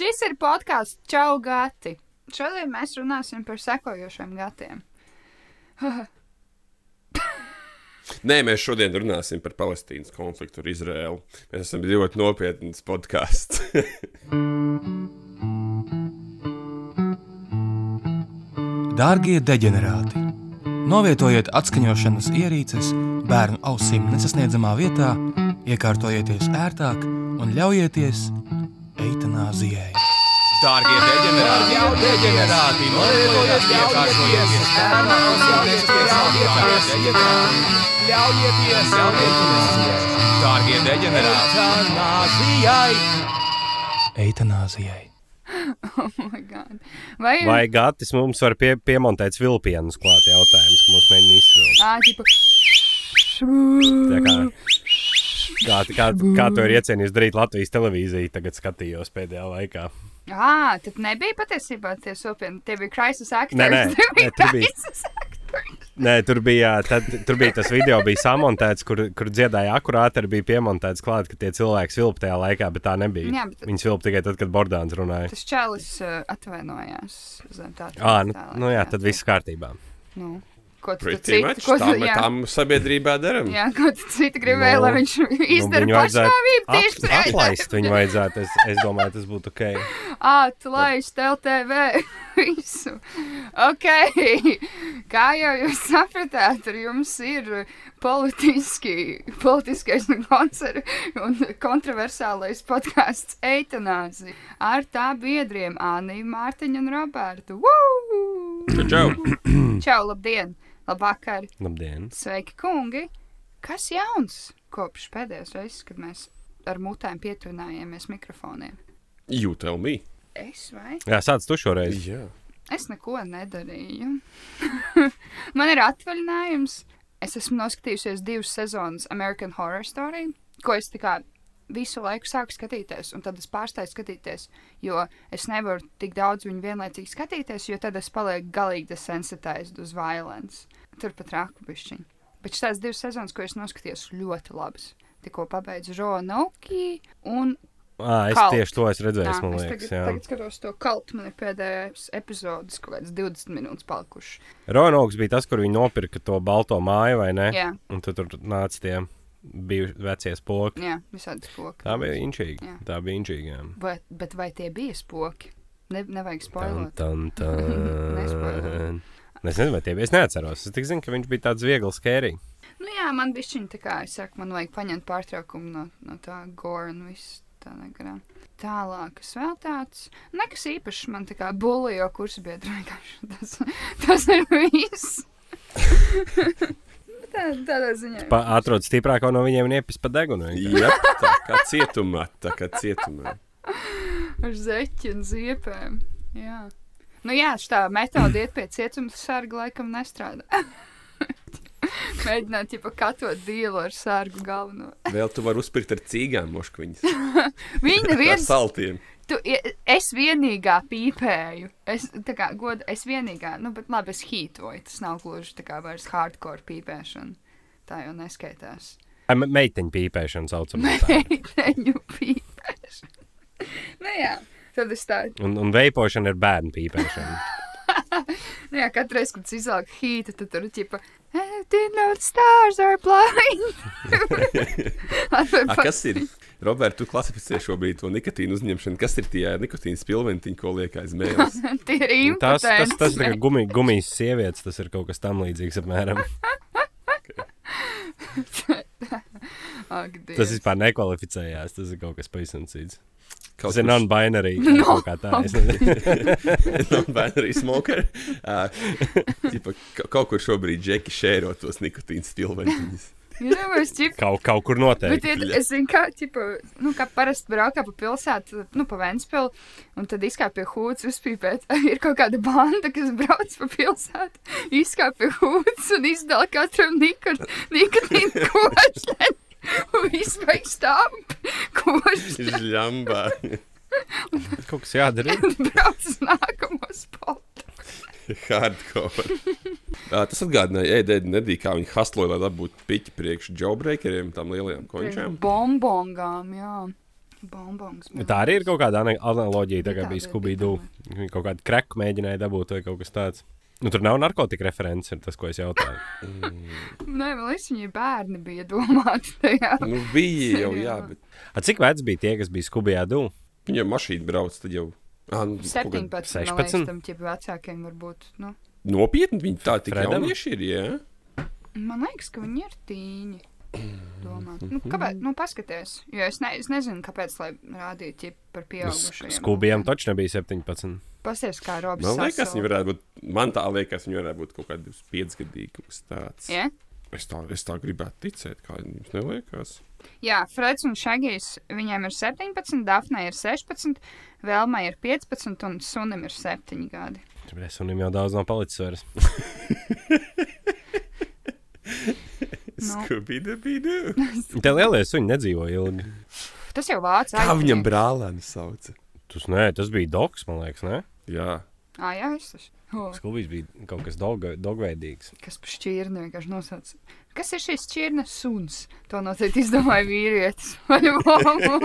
Šis ir podkāsts Čau Gati. Šodien mēs runāsim par sekojošiem gatiem. Nē, mēs šodien runāsim par Palestīnas konfliktu ar Izraēlu. Mēs esam ļoti nopietns podkāsts. Dārgie deģenerāti! Novietojiet atskaņošanas ierīces bērnu ausīm nesasniedzamā vietā, iekārtojieties ērtāk un ļaujieties eitanāzijai. Dārgie deģenerāti! Novietojiet iekārtojieties bērnu ausīm nesasniedzamā vietā, ļaujieties eitanāzijai! Dārgie deģenerāti! Eitanāzijai! Eitanāzijai! Oh my God. Vai, Vai Gatis mums var pie, piemontēt vilpienus klāt jautājums, ka mums mēģina izsvilkt? Tā kā, kā, kā, kā to ir iecienījis darīt Latvijas televīzija, tagad skatījos pēdējā laikā. Ā, tad nebija patiesībā tie sopieni. Tie bija crisis actors. Nē, nē, nē, tur bija-. Nē, tur bija, tad, tur bija tas video, bija samontēts, kur, kur dziedāja akurāti, arī bija piemontēts klāt, ka tie cilvēki svilp tajā laikā, bet tā nebija. Jā, bet- Viņi svilp tikai tad, kad Bordāns runāja. Tas čalis uh, atvainojās zem tā. Ā, nu, tā nu jā, tad viss kārtībā. Nu, ko tu citu? Ko tu, jā, tā mums sabiedrībā darām. jā, ko tu citu gribēji, Nu, lai viņš izdara viņu vajadzētu pašnāvību tieši At, atlaist viņu vajadzētu. Es, es domāju, tas būtu ok. Atlaist LTV visu. Ok, kā jau jūs sapratāt, ar jums ir politiski, politiskais un, koncer, un kontroversālais podkāsts Eitanāzi ar tā biedriem Aniju, Mārtiņu un Robertu. Woo! Čau. Čau, labdien! Labvakar! Labdien! Sveiki, kungi! Kas jauns kopš pēdējās reizes, kad mēs ar mutēm pietunājāmies mikrofoniem? You tell me. Es vai? Jā, sāc tu šoreiz. Jā. Es neko nedarīju. Man ir atvaļinājums. Es esmu noskatījusies divas sezonas American Horror Story, ko es kā visu laiku sāku skatīties, un tad es pārstāju skatīties, jo es nevaru tik daudz viņu vienlaicīgi skatīties, jo tad es palieku galīgi desensitized uz violence. Turpat rāku bišķiņu. Bet šīs divas sezonas, ko es noskatījos, ļoti labas. Tikko pabeidzu Roanoki un À, es Kalt. tieši to esmu redzējis, Jā, es liekas. tagad, jā. tagad skatos to kaltu. Man ir pēdējais epizodes, kaut kāds 20 minūtes palikušas. Ronoks bija tas, kur viņi nopirka to balto māju, vai ne? Jā, Un tu tur nāca tie bija vecie spoki. jā visādi spoki. Tā bija inčīga. Jā. Tā bija inčīga. Bet, bet vai tie bija spoki? Ne, nevajag Tan, spoilot. tan, Nespoilot. tan. Es nezinu, vai tie bija. Es neatceros. Es tikai zinu, ka viņš bija tāds viegls kērī. Nu jā, man bišķiņ tā kā, es saku, man vajag paņemt pārtraukumu no, no tā gore un viss tā negarā. Tālāk, kas vēl tāds, nekas īpašs man tā kā bulījo kursu biedru vienkārši. Tas, tas ir viss. tā, tādā ziņā. Pa, atrod stiprāko no viņiem un iepis pa degunu. Jā, tā kā cietumā. Tā kā cietumā. Ar zeķi un ziepēm. Jā. Nu jā, tā metode iet pie cietuma sarga laikam nestrādā. Mēģināt, ja katot dīlu ar sargu galveno. Vēl tu vari uzpirkt ar cīgām moškviņas. Viņa Ar neviens, saltiem. Tu, es vienīgā pīpēju. Es, kā, god, es vienīgā, nu, bet labi, es hītoju. Tas nav gluži tā kā vairs hardcore pīpēšana. Tā jau neskaitās. Ai, me- Meiteņu pīpēšana saucamā. Meiteņu pīpēšana. nu jā, tad es tā, Un, un veipošana ir bērnu pīpēšana. Nu, jā, katru reizi, kad izlaiž hītu, tad tur ir ģipa, "I didn't know the stars are blind. A, kas ir? Robert, tu klasificē šobrīd to nikotīnu uzņemšanu. Kas ir tie nikotīna spilventiņi, ko liek aiz mēles? Tie ir Nu, Tas, tas, impotents. tas ir gumi, gumijas sievietes, tas ir kaut kas tam līdzīgs apmēram. Ak, Tas vispār nekvalificējās, tas ir kaut kas pavisam cits. Kaut Tas ir non-binary. kaut kā tā. Es nezinu. non-binary smoker. Uh, ķipa, ka- kaut kur šobrīd džeki šēro tos nikotīna. Ir jau es ķip. Kaut, kaut kur Bet noteikti. ir, es zinu, kā, ķipa, nu, kā parasti braukā pa pilsētu, nu, pa Ventspilu, un tad izkāpja hūts uzpīpēt. Ir kaut kāda banda, kas brauc pa pilsētu, izkāpja hūts un izdala katram nikot- nikotīnu košļenu. Beig stāv košļenu. Žļambā. Kaut kas jādara. Brauc uz nākamo spotu. Hardcore. Uh, tas atgādināja, ēdēļ nedija, kā viņi hastloja, lai dabūtu piķi priekš džobreakeriem, tam lielajām končām. Bombongām, jā. Bonbons. Tā arī ir kaut kāda ana- analoģija, tā kā Tāda bija Skubīdu. Viņi kaut kādu kreku mēģināja dabūt vai kaut kas tāds. Nu, tur nav narkotika referents, ir tas, ko es jautāju. Nē, man liekas, viņi bērni bija domāti tajā. Nu, bija jau, jā, bet A, cik veci bija tie, kas bija Skubijā dūmu? viņa mašīna brauc, tad jau. Ah, nu, kaut 17, kad- 16. 16? tam ķip vecākiem varbūt. Nu, Nopietni, viņi tā tik Fredam? jaunieši ir, jā. man liekas, ka viņi ir tīņi. Domāt. Nu, kāpēc? Nu, paskaties. Jo es, ne, es nezinu, kāpēc, lai rādītu par pieaugušajiem. Skubijam taču nebija 17. Pasties, kā Robs. Man liekas, viņi varētu būt, man tā liekas, viņi varētu būt kaut kādi piecgadīgi, kaut kas tāds. Ja? Es tā, es tā gribētu ticēt, kā jums neliekas. Jā, Freds un Šagijs, viņiem ir 17, Dafnai ir 16, Velmai ir 15 un Sunim ir 7 gadi. Tur es un viņam jau daudz nav palicis vairs. Nu. Skubīda bija. Tie lielie suņi nedzīvo ilgi. Tas jau vācu Kā viņam brālēni sauca? Tas, nē, tas bija doks, man liekas, ne? Jā. Ah, jā, es tas. Oh, Skubijs bija kaut kas doga- dogveidīgs. kas par šķirni vienkārši nosauc. Kas ir šis šķirnes suns? To noteikti izdomāja vīrietis. Vai mamma?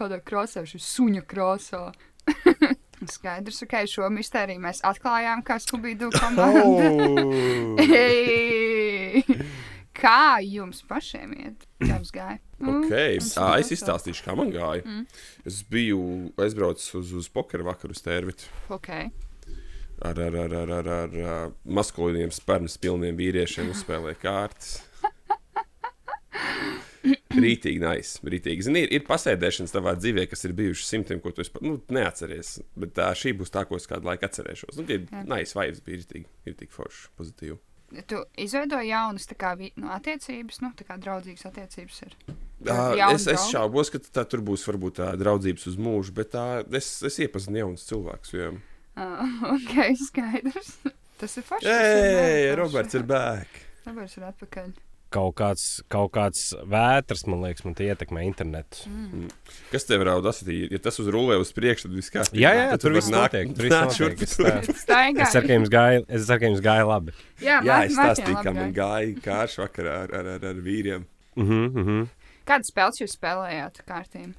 Kādā krāsā šis suņa krāsā. Skaidrs, ka šo mistēriju mēs atklājām, kā skubīdu komanda. Oh. Kā jums pašiem iet? Kā jums gāja? Mm, Okay. À, es izstāstīšu, kā man gāja. Mm. Es biju aizbraucis uz, uz pokeru vakaru uz Tērvitu Ok. ar, ar, ar, ar, ar, ar, ar maskulīniem, spermas pilniem vīriešiem, uzspēlēju kārtas. Rītīgi, nice. Rītīgi. Zini, ir, ir pasēdēšanas tavā dzīvē, kas ir bijušas simtiem, ko tu esi, pa- nu, neatceries. Bet tā, šī būs tā, ko es kādu laiku atcerēšos. Nu, tie nice vibes bija rītīgi, rītīgi forši, pozitīvi. Tu izveidoji jaunas kā, nu, attiecības, nu, tā kā draudzīgas attiecības ir. Jā, es, es šaubos, ka tā tur būs varbūt tā draudzības uz mūžu, bet tā, es, es iepazinu jaunus cilvēkus. Jo... Uh, ok, skaidrs. Tas ir forši. Ei. Roberts ir bēg! Roberts ir atpakaļ. Kaut kāds, kaut kāds vētras, man liekas, man ietekmē internetu. Mm. Kas tev raudas? Ja tas uzrulē uz priekšu, tad viss kārtībā. Jā, jā, Tad tu tur viss notiek. Tur viss notiek. Es ceru, ka jums gāja, es ceru, ka jums gāja labi. Jā, Jā, man- es stāstīju, kā man gāja. kārš vakarā ar, ar, ar, ar vīriem. Uh -huh, uh -huh. Kādas spēles jūs spēlējāt kārtīm?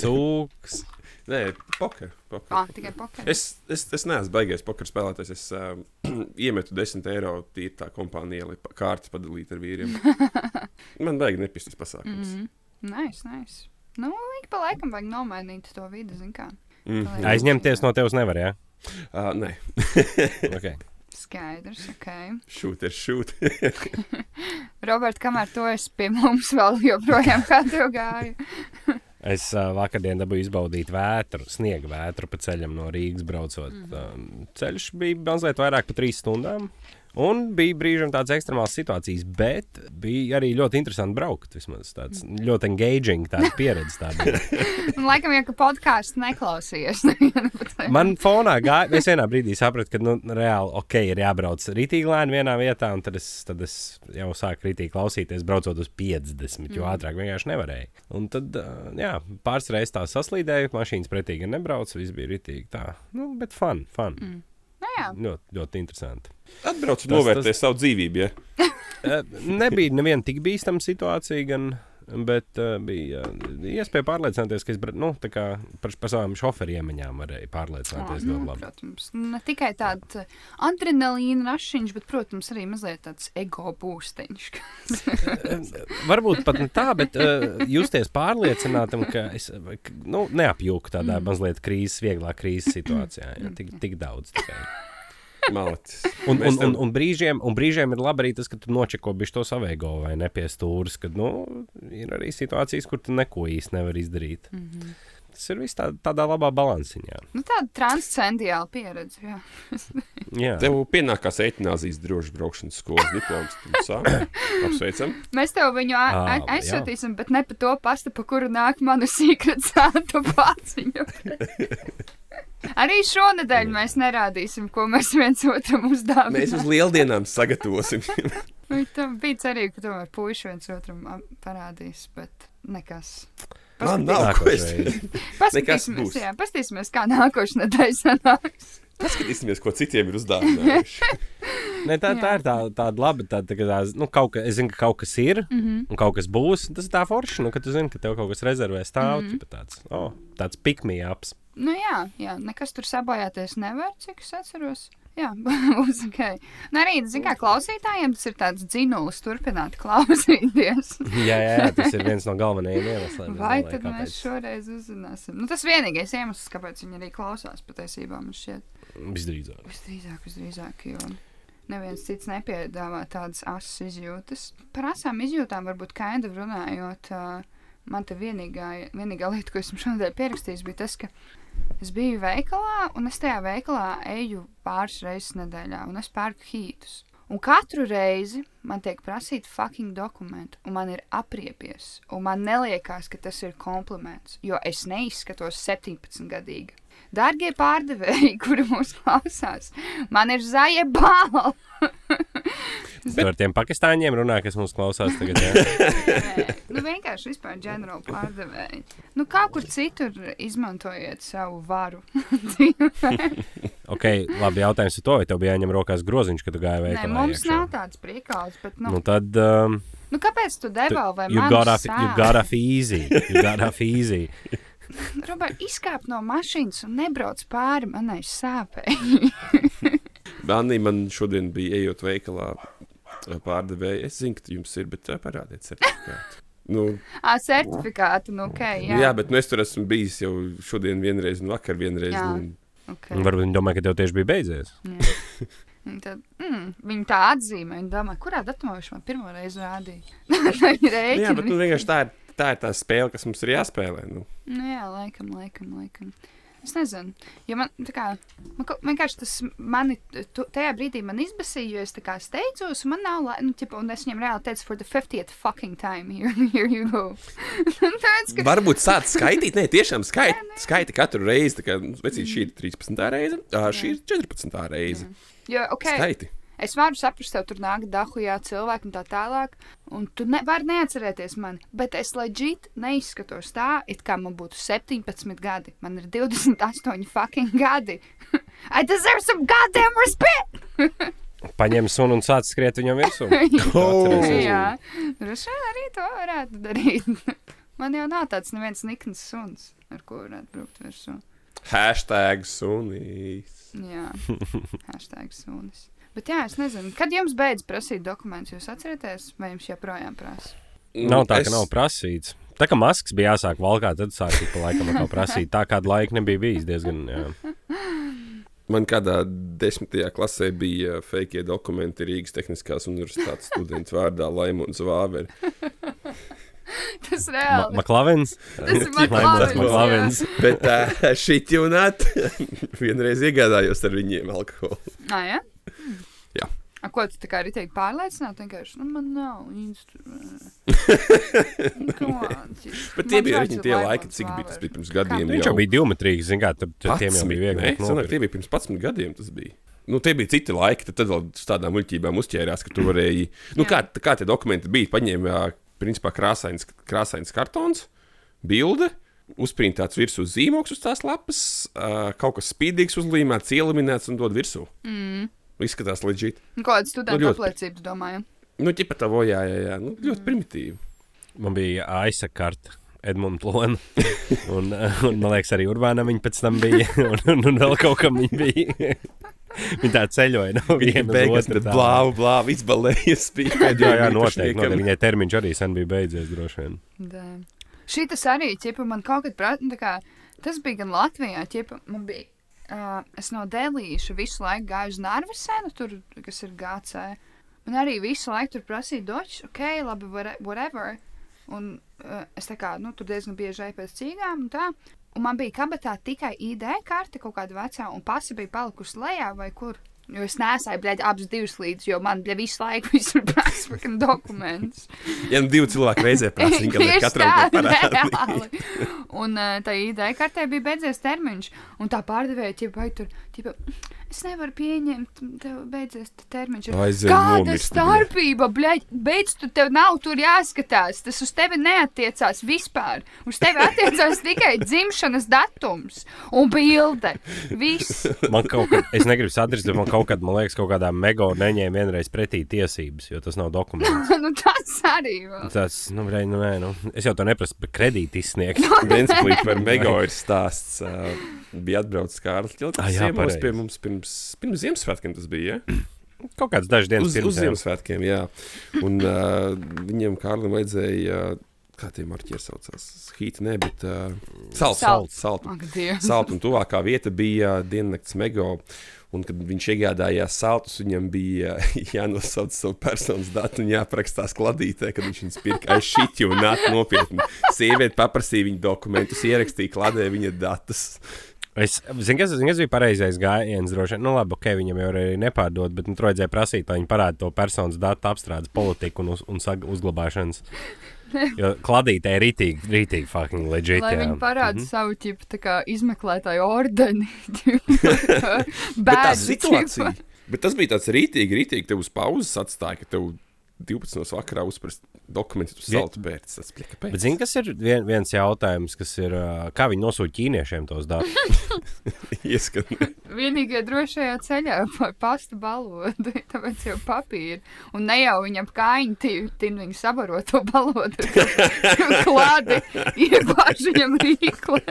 Cūks. Nē, poker. poker. Ah, tikai pokeru. Es, es, es neesmu baigājis poker spēlētājs. Es uh, iemetu 10 eiro tīri tā kompānijā, lai kārtas padalītu ar vīriem. Man vajag nepistas pasākums. Mm. Nice, nice. Nu, ik pa laikam vajag nomainīt to vidi, zin kā. Mm Lai- Aizņemties no tevis nevar, jā? Uh, nē, Okay. Skaidrs, ok. šūt ir šūt. Robert, kamēr tu esi pie mums vēl joprojām, kā tev gāja? Es uh, vakardien dabūju izbaudīt vētru, sniega vētru pa ceļam no Rīgas braucot. Mm -hmm. ceļš bija mazliet vairāk par trīs stundām. Un bija brīžiem tādas ekstremālas situācijas, bet bija arī ļoti interesanti braukt. Vismaz tāds ļoti engaging, tāda pieredze. Tā. Un laikam, ja ka podkāstu neklausījies, nevienu pat ne. Man fonā gāja, es vienā brīdī sapratu, ka nu, reāli ok, ir jābrauc rītīgi lēni vienā vietā, un tad es, tad es jau sāku rītīgi klausīties, braucot uz 50, jo ātrāk vienkārši nevarēja. Un tad, jā, pāris reizes tā saslīdēju, mašīnas pretī gan nebraucu, viss bija rītīgi tā. Nu, bet fun, fun. Mm. Nu, jā, Ļoti, ļoti interesanti. Atbrauc un Tas- novērtē tas- savu dzīvību. Ja? Eh, Nebija neviena tik bīstama situācija, gan, bet uh, bija iespēja pārliecināties, ka es nu, tā kā par, par savām šoferu iemaņām varēju pārliecināties nu, ļoti labi. protams. Ne tikai tāds uh, adrenalīna rašiņš, bet, protams, arī mazliet tāds ego būsteņš. Varbūt pat ne tā, bet uh, justies pārliecinātam, ka es ka, nu, neapjūku tādā mm. mazliet krīzes, vieglā krīzes situācijā. Ja, tik, tik daudz. Tikai. Malacis. Un, un, un, un, brīžiem, un brīžiem ir labi arī tas, ka tu nočeko bišķi to savēgo vai nepiestūris, kad nu, ir arī situācijas, kur tu neko īsti nevar izdarīt. Mm -hmm. Tas ir viss tā, tādā labā balansiņā. Nu, tāda transcendiāla pieredze. Jā. Jā. Tev pienākās eitanāzijas drošas braukšanas skolas diploms. Apsveicam. Mēs tev viņu aizsūtīsim, bet ne pa to pastu, pa kuru nāk manu sīkratu pāciņu. Arī šonadēļ mēs nerādīsim, ko mēs viens otram uzdāvinām. Mēs uz lieldienām sagatavosim. Nu, Tam bija cerība, ka tomēr puiši viens otram parādīs, bet nekas. Man nav ko. Nākošais. Paskatīsimies, jā, paskatīsimies, kā nākošais nedēļa sanāks. Paskatīsimies, ko citiem ir uzdāvinājuši. Ne, tā, tā ir tā, tāda laba. Tā, tā, tā, nu, kaut ka, es zinu, ka kaut kas ir, mm -hmm. un kaut kas būs. Tas ir tā forši, nu, ka tu zini, ka tev kaut kas rezervē stāv. Mm -hmm. tāds, oh, tāds pikmīāps. Nu jā, jā, nekas tur sabojāties nevar, cik es atceros. Jā, būs ok. Un arī, zin kā, klausītājiem tas ir tāds dzinulis turpināt klausīties. jā, jā, jā, tas ir viens no galvenajiem iemesliem. es Vai domāju, tad kāpēc. mēs šoreiz uzzināsim? Nu, tas vienīgais iemesls, kāpēc viņi arī klausās patiesībā man šķiet. Visdrīzāk. Visdrīzāk, visdrīzāk, jo neviens cits nepiedāvā tādas asas izjūtas. Par asām izjūtām varbūt kainda runājot. Uh, man te vienīgā, vienīgā lieta, ko esmu šodien pierakstījis, bija tas, ka es biju veikalā, un es tajā veikalā eju pāris reizes nedēļā, un es pērku hītus. Un katru reizi man tiek prasīta fucking dokumentu, un man ir apriepies. Un man liekas, ka tas ir kompliments, jo es neizskatos 17 gadīga. Darbie pārdevēji, kuri mūs klausās, man ir zaļa balva. Tu ar tiem pakistāņiem runā, kas mums klausās tagad. Nu, vienkārši vispār ģenerāli pārdevēji. Nu, kā kur citur izmantojiet savu varu. ok, labi, jautājums ir to, vai tev bija jāņem rokās groziņš, kad tu gāji Nē, veikalā. mums iekšā? nav tāds priekals, bet, nu, Nu, tad um, nu kāpēc tu devēl vai you man got, off, you got off easy. You got off easy. Robert, izkāp no mašīnas un nebrauc pāri manai sāpei. Bānī man šodien bija ejot veikalā pārdevēja. Es zinu, ka jums ir, bet ā, parādiet certifikātu. Nu, Ā, certifikātu, nu, ok, jā. jā. jā, bet nu, es tur esmu bijis jau šodien vienreiz, un vakar vienreiz. Jā. Nu, okay. Un Varbūt viņi domā, ka tev tieši bija beidzies. Viņa Tad, mm, viņa tā atzīmē, viņa domā, kurā datumā viņš man pirmo reizi rādīja. Nu, jā, bet nu, vienkārši tā ir, tā ir tā spēle, kas mums ir jāspēlē. Nu. Nu, jā, laikam, laikam, laikam. Es nezinu, jo man, kā, man vienkārši tas mani tu, tajā brīdī man izbasīja, jo es tā kā steidzos, un man nav, lai, nu, ķipa, un es viņam reāli teicu, for the 50th fucking time, here, here you go. Tāds, ka, Varbūt sāc skaitīt, nē, tiešām skaiti, skaiti katru reizi. Tā kā nu, vecīt, šī ir 13. reize, šī ir 14. reize. jo, ok, Skaiti. Es varu saprast, tev tur nāk dahujā cilvēki un tā tālāk, un tu nevari neatcerēties mani, bet es leģit neizskatos tā, it kā man būtu 17 gadi. Man ir 28 fucking gadi. I deserve some goddamn respect! Paņem sunu un sāc skriet viņam virsū. Oh! Jā, droši vien arī to varētu darīt. Man jau nav tāds neviens nikns suns, ar ko varētu braukt virsū. Hashtag sunīs. Jā, hashtag sunis. Bet jā, es nezinu, kad jums beidz prasīt dokumentus, jūs atceraties, vai jums joprojām prasa? Nav tā, Es- ka nav prasīts. Tā kā maskas bija jāsāk valkāt, tad sākot pa laikam atkal prasīt. Tā kāda laika nebija bijis diezgan. Jā. Man kādā desmitajā klasē bija fake dokumenti Rīgas Tehniskās Universitātes students vārdā Laimons Vāveri. Tas Ma reāli. Maklavens. Tas ir Maklavens, Maklavens. Bet uh, šī jūnāt vienreiz iegādājos ar viņiem alkoholu. Nā, jā? A, ko tu tā kā arī teikti pārliecināt? Vienkārši, nu, man nav instrumenti. Bet tie bija viņi tie laiki, cik bija tas bija pirms gadiem. Viņš jau bija divmetrīgs, zināmā mērā. Tiem jau bija viegli. Nē, tie bija pirms 11 gadiem. Tas bija. Nu, tie bija citi laiki, tad, tad vēl tādām muļķībām uzķērās, ka tu varēji. Nu, kā, kā tie dokumenti bija? Paņēma, principā, krāsains, krāsains kartons, bilde, uzprintāts virsū zīmoks uz tās lapas, kaut kas spīdīgs uzlīmēts, ieliminēts un dod virsū. Mm. Izskatās leģit. Kāda studenta Nu, ļoti. apliecība, tu domāju? Nu, ķipa tā vojā, jā, jā. Nu, ļoti primitīvi. Man bija aisa karta. Edmunds Lona. Un, un, man liekas, arī Urbānam viņa pēc tam bija. Un, un, un vēl kaut kam viņa bija. Viņa tā ceļoja no Viņa otras. tur blāvu, blāvu izbalējies. Jā, jā, noteikti. noteikti. Viņai termiņš arī sen bija beidzies, droši vien. Da. Šī tas arī, ķipa, man kaut kad prāt, nu, tā kā, tas bija gan Latvijā, ķipa, man bija, uh, es no Delīša visu laiku gāju uz Narvisenu, tur, kas ir GC, un arī visu laiku tur prasīja dočs, ok, labi, whate- whatever, un uh, es tā kā, nu, tur diezgan bieži eju pēc cīgām un tā, un man bija kabatā tikai ID karte kaut kāda vecā, un pasi bija palikusi lejā vai kur. Jo es nesāju, bļaigi, abas divas līdz, jo man, bļaigi, visu laiku visur prasa dokumentus. Ja nu divi cilvēki reizē prasa, viņi Tieši katram tā, to parādīt. reāli. Un uh, tā ideja kartē bija beidzies termiņš. Un tā pārdevēja, ķipa, vai tur, ķipa, es nevaru pieņemt, tev beidzies tas termiņš. Aizej Kāda nomirst, starpība, bļaļ, beidz, tu tev nav tur jāskatās, tas uz tevi neatiecās vispār. Uz tevi attiecās tikai dzimšanas datums un bilde. Viss. Man kaut kad, es negribu sadrīt, bet man kaut kad, man liekas, kaut kādā mega neņēma vienreiz pretī tiesības, jo tas nav dokuments. nu, tas arī vēl. Tas, nu, vrei, nu, nē, nu, es jau to neprasu par kredītu izsniegt. Viens puisis par mega ir stāsts. Uh, bija atbraucis Kārlis Čilts. Ah, pie mums pirms, pirms Ziemassvētkiem tas bija. Ja? Kaut kāds dažs dienas Uz, uz pirms. jā. Ziemassvētkiem, jā. Un uh, viņam Kārlim vajadzēja, uh, kā tie marķieri saucās, hīti, ne, bet uh, salt. Ak, Dievs. Salt un tuvākā vieta bija diennakts mego. Un, kad viņš iegādājās saltus, viņam bija jānosauc savu personas datu un jāaprakstās kladītē, kad viņš viņus pirka. Aiz šī jau nāk nopietni. Sieviete paprasīja viņa dokumentus, ierakstīja kladē viņa datus. Es zinu, kas, zinu, kas bija pareizais gājiens. Droši vien, nu, labi, ok, viņam jau arī nepārdod, bet nu, tur vajadzēja prasīt, lai viņi parāda to personas datu apstrādes politiku un uz, un sag, uzglabāšanas. Jo kladītē ir rītīgi, rītīgi fucking legit. Lai viņi parāda mm. -hmm. savu ķipu, tā kā izmeklētāju ordeni. Bēdzi, situācija. Bet tas bija tāds rītīgi, rītīgi. Tev uz pauzes atstāja, ka tev 12 no vakarā uzprast dokumentus, tu Ja. saltu pēc. Tas bija kāpēc. Bet zini, kas ir vien, viens jautājums, kas ir, kā viņi nosūta ķīniešiem tos datus? Ieskat. Vienīgie drošajā ceļā pa pasta balodi, tāpēc jau papīri. Un ne jau viņam kājiņi tin viņu sabaro to balodu. Klādi iebāž viņam rīkle.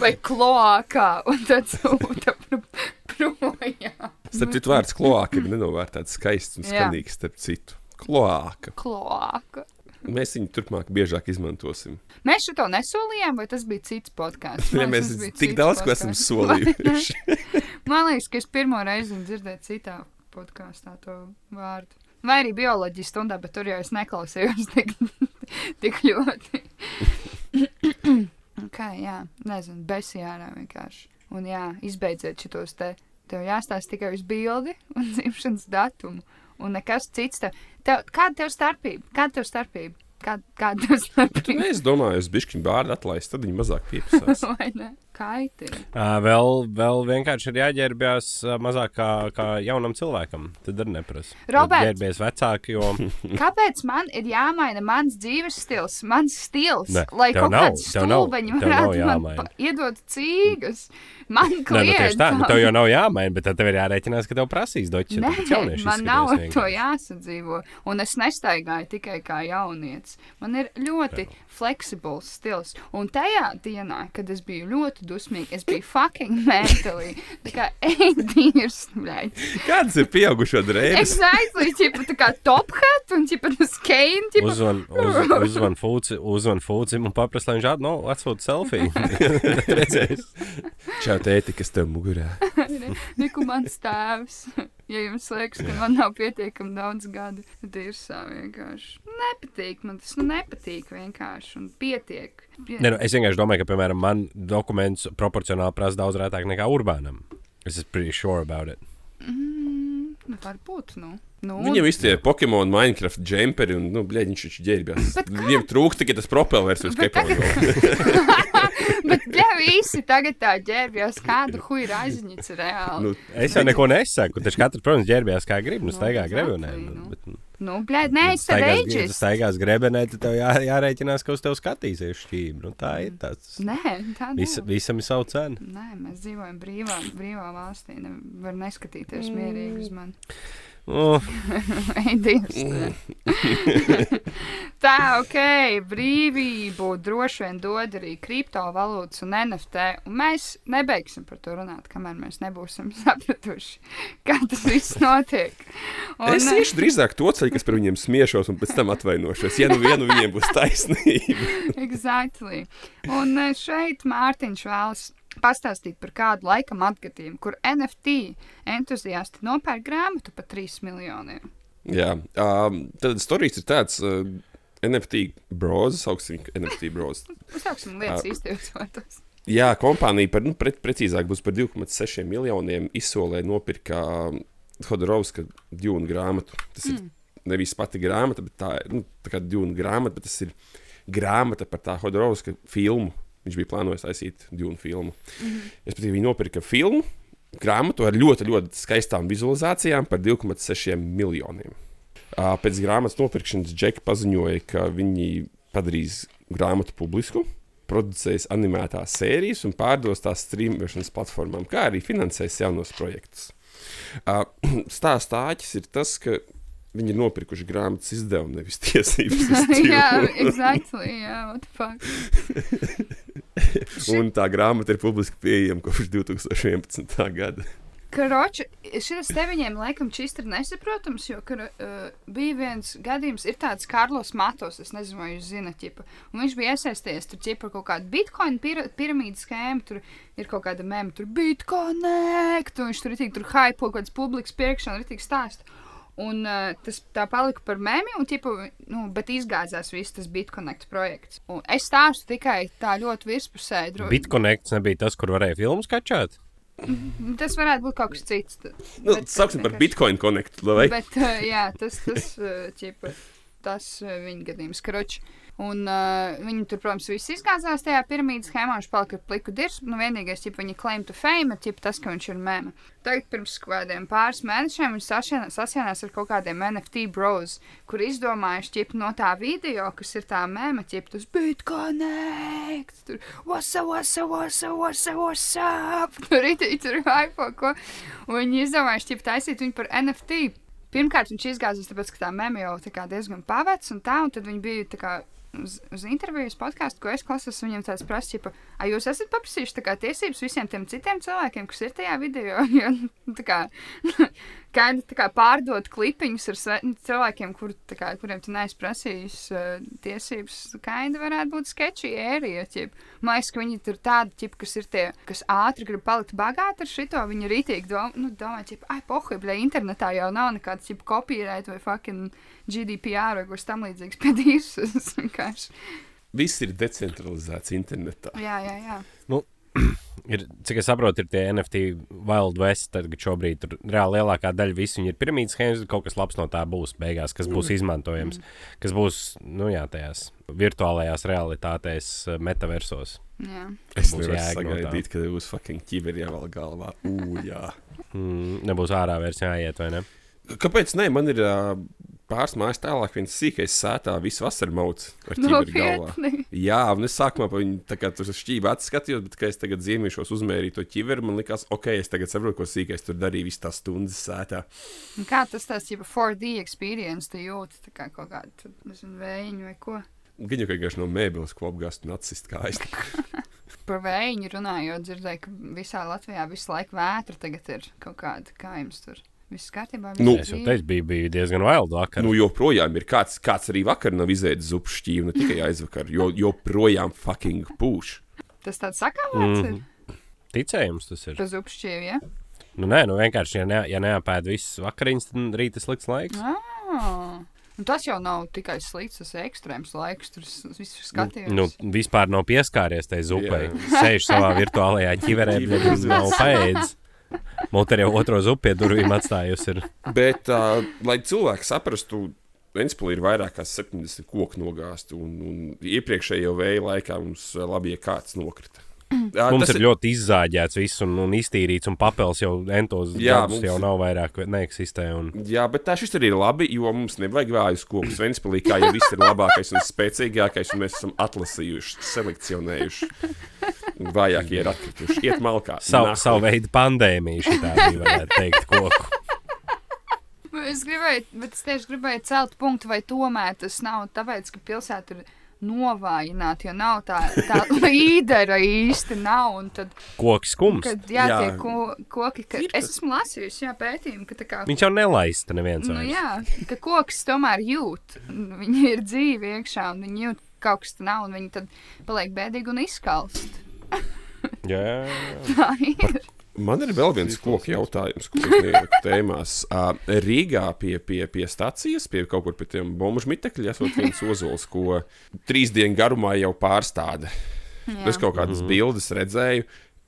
Vai kloākā. Un tad sūta pr- projām. Starp citu, vārds kloāka ir nenovērtēts skaists un Jā. skanīgs. Starp citu, kloāka. Kloāka. Mēs viņu turpmāk biežāk izmantosim. Mēs šo nesolījām, vai tas bija cits podkāsts? Ja mēs tik daudz ko esam solījuši. Man liekas, ka es pirmo reizi dzirdēju citā podkāstā to vārdu. Vai arī bioloģijas stundā, bet tur jau es neklausījos tik, tik ļoti. Kā, jā, nezinu, besijārā vienkārši. Un jā, izbeidziet šitos te. Tev jāstāsta tikai uz bildi un dzimšanas datumu. Un nekas cits. Tev, tev, kāda tev starpība? Kāda tev starpība? Kāda, kāda tev starpība? Es domāju, es bišķiņu bārdu atlaistu, tad viņi mazāk piepasās. Vai ne? Kaitīgi. Ā, vēl, vēl vienkārši ir jāģērbjas mazāk kā, kā jaunam cilvēkam. Tad arī neprasa. Roberts! Ģērbies vecāki, jo Kāpēc man ir jāmaina mans dzīves stils, mans stils, Ne, lai kaut kāds stulbeņi varētu man iedot cīgas? Man Nē, nu, tieši tā, nu, tev jau nav jāmaina, bet tad tev ir jārēķinās, ka tev prasīs doķi. Nē, man nav ar to jāsadzīvo, un es nestaigāju tikai kā jaunietis. Man ir ļoti fleksibls stils, un tajā dienā, kad es biju ļoti dusmīga, es biju fucking mentally. Tā kā ēdīrs, bļaļ. Kādas ir pieaugušo drēbes? Exactly, ķipa tā kā top hat, un ķipa tas kein, ķipa. Uzvan, uz, uzvan fūci, uzvan fūcim un paprasti, lai viņš atno, atsūta selfiju. Redzēs. Čau, tēti, kas tev mugurā? Niku mans tēvs. Ja jums liekas, ka man nav pietiekami daudz gadu, tad ir sā vienkārši. Nepatīk man tas, nu nepatīk vienkārši un pietiek. Pie... Ne, nu, es vienkārši domāju, ka, piemēram, man dokuments proporcionāli prasa daudz rētāk nekā urbānam. Es esmu pretty sure about it. Mm, nu, varbūt, nu. nu Viņam viss tie Pokemon, Minecraft, džemperi un, nu, bļaļ, viņš taču ģērbjās. Viņam trūkst tikai tas propelvers uz Bet kepauga. Bet, ja visi tagad tā ģērbjas, kādu huju raizņicu reāli. Nu, Es jau neko nesaku. Taču katrs, protams, ģērbjās kā grib. Nu, Nu, staigā exactly, grebenē. nu. Nu, bet, nu, Nu, blēd, nē, es te staigās, ja tu staigās grebenē, tad tev jā, jārēķinās, ka uz tevi skatīsies šķīvi. Nu, tā ir. Tas. Nē, tā nav. visam ir savu cenu. Nē, mēs dzīvojam brīvā, brīvā valstī. Nevar neskatīties mierīgi uz mani. Uh, Dievs. tā, ok, brīvību droši vien dod arī kriptovalūtas un NFT. Un mēs nebeigsim par to runāt, kamēr mēs nebūsim sapratuši, kā tas viss notiek. Un, es iešu drīzāk to ceļu, kas par viņiem smiešos un pēc tam atvainošos. Ja nu vienu viņiem būs taisnība. exactly. Un eh, šeit Mārtiņš vēlas pastāstīt par kādu laikam atgadījumu, kur NFT entuziasti nopērk grāmatu par 3 miljoniem. Jā, um, tad stāstījums ir tāds. Uh, NFT brozes, augstsim NFT brozes. Uzsāksim lietas īstajos vārdos. Jā, kompānija par, nu, pre, precīzāk būs par 2,6 miljoniem izsolē nopirka um, Hodorovska dūnu grāmatu. Tas mm. ir nevis pati grāmata, bet tā nu, tā kā dūnu grāmata, bet tas ir grāmata par tā Hodorovska filmu. Viņš bija plānojis taisīt dūnu filmu. Mm -hmm. Es patīk, viņi nopirka filmu. grāmatu ar ļoti, ļoti skaistām vizualizācijām par 2,6 miljoniem. Pēc grāmatas nopirkšanas Džeki paziņoja, ka viņi padarīs grāmatu publisku, producēs animētās sērijas un pārdos tās streamošanas platformām, kā arī finansēs jaunos projektus. Uh, Stāsta āķis ir tas, ka viņi ir nopirkuši grāmatas izdevumu, nevis tiesības. jā, exactly, jā, what the fuck. un tā grāmata ir publiski pieejama kopš 2011. gada. Karoči, šis te viņiem laikam čist ir nesaprotams, jo kar, uh, bija viens gadījums, ir tāds Karlos Matos, es nezinu, vai jūs zinat, ķipa, un viņš bija iesaistījies tur ķipa kaut kādu bitcoin pir piramīdu skēmu, tur ir kaut kāda meme, tur bitconnect, un viņš tur ir tik tur hypo, kaut kāds publikas pirkšana, ir tik stāst. Un uh, tas tā palika par mēmiju, un ķipa, nu, bet izgāzās viss tas bitconnect projekts. Un es stāstu tikai tā ļoti virspusēji. dro- Bitconnects nebija tas, kur varēja filmu skačāt. Tas varētu būt kaut kas cits. Nu, Bet Sāksim par Bitcoin Connect. Lai. Bet, uh, jā, tas, tas, uh, ķipa, tas uh, viņa gadījums, karoči. Un uh, viņi tur, protams, viss izgāzās tajā piramīdas schēmā. Viņš palika ar pliku dirsu. Nu, vienīgais, ja viņa claim to fame, ir tas, ka viņš ir mēmē. Tagad pirms kādiem pāris mēnešiem viņš sasienā- sasienās ar kaut kādiem NFT bros, kur izdomājuši ķipa, no tā video, kas ir tā mēmē, ķipa, tas bitconnect. Tur, up, what's up, what's up. Tur ir tur hypo, ko. Un viņi izdomājuši ķipa taisīt viņu par NFT. Pirmkārt, viņš izgāzās, tāpēc, ka tā mēmija jau tā diezgan pavecs un tā, un tad viņi bija tā kā uz, uz intervijas podkāstu, ko es klausos, viņiem tāds prasa, ka, vai jūs esat paprasījuši kā tiesības visiem tiem citiem cilvēkiem, kas ir tajā video, jo nu, kā, kā, tā kā pārdot klipiņus ar sve, nu, cilvēkiem, kur, kā, kuriem tu neesi prasījis uh, tiesības, kaida varētu būt sketchy ērija. Man liekas, ka viņi tur tādi, ķip, kas ir tie, kas ātri grib palikt bagāti ar šito, viņi rītīgi dom, nu, domā, ķip, ai, pohuj, bļa, internetā jau nav nekāds, ķip, copyright vai fucking GDPR vai kas tam līdzīgs vienkārši. Viss ir decentralizēts internetā. Jā, jā, jā. Ir, cik es saprotu, ir tie NFT Wild West, tad, šobrīd tur reāli lielākā daļa visu ir piramīdas schēmas, kaut kas labs no tā būs beigās, kas būs izmantojams, kas būs, nu jā, tajās virtuālajās realitātēs, eh, metaversos. jā. Es nevaru jēga no tā. sagaidīt, ka būs fucking ķiveri jāvēl galvā. Ugh, jā. Mm, nebūs ārā vairs jāiet, vai ne? Kāpēc ne? Man ir uh, pāris mājas tālāk, viens sīkais sētā, visu vasaru mauts ar ķiveri galvā. Jā, un es sākumā pa viņu tā kā tur šķīvi atskatījos, bet, kad es tagad ziemīšos uzmērīt to ķiveri, man likās, ok, es tagad saprotu, ko sīkais tur darīja visas tās stundas sētā. Un Kā tas tāds, ja 4D experience, tu jūti tā kā kaut kādu, nezinu, vējiņu vai ko. Gan jau vienkārši no mēbeles, ko apgāzt un atsist kājas. Par vējiņu runājot, dzirdēju, ka visā Latvijā visu laiku vētra tagad ir kaut kāda, kā jums tur. Viss kārtībā. viss Nu, ir Es jau teicu, bija, bija diezgan wild vakar. Nu, joprojām ir kāds, kāds arī vakar nav izēdis zupu šķīvi, ne tikai aizvakar, jo joprojām fucking pūš. Tas tāds sakāmāts Mhm. ir. Ticējums tas ir. Bez upšķīvi, ja? Nu, nē, nu vienkārši, ja, ne, ja neapēd visas vakariņas, tad rīt ir slikts laiks. Ah. Un tas jau nav tikai slikts, tas ir ekstrēms laiks. Tur es visu skatījos. Nu, vispār nav pieskāries tai zupai. Sēž savā virtuālajā ķiverē, bet viņš nav paēdis. Mūte jau otro zupu pie durvīm atstājusi. Ir. Bet, uh, lai cilvēki saprastu, Ventspīlī ir vairāk kā 70 koku nogāzti, un, un iepriekšējo vēja laikā mums labi, ja kāds nokrita. Jā, Mums tas ir ļoti izzāģēts viss un, un iztīrīts, un papels jau entos Jā, gadus mums jau ir- nav vairāk, neeksistē. Un... Jā, bet tā šis arī ir labi, jo mums nevajag vājus kokus. Ventspīlī kā jau viss ir labākais un spēcīgākais, un mēs esam atlasījuši, selekcionējuši. Vājākie ir atkrituši. Iet malkā. Savu, Nahuj. savu veidu pandēmiju šī tā bija, varētu teikt, koku. Es gribēju, bet es tieši gribēju celt punktu, vai tomēr tas nav tāpēc, ka pilsēta ir novājināta, jo nav tā, tā līdera īsti nav. Un tad, Koks skums. kad jā, Jā. tie ko, koki, ka es esmu lasījusi, jā, pētījumu, ka tā kā. Viņš jau nelaista neviens Nu, jā, ka koks tomēr jūt. Viņi ir dzīvi iekšā, un viņi jūt, ka kaut kas tur nav, un viņi tad paliek bēdīgi un izkalst. Jā, jā, jā. Tā ir. Man ir vēl viens koku jautājums, ko ieliku tēmās. Rīgā pie, pie, pie stācijas, pie kaut kur pie tiem bombuļu mitekļiem, esot viens ozols, ko trīs dienu garumā jau pārstāda. Es kaut kādas bildes redzēju.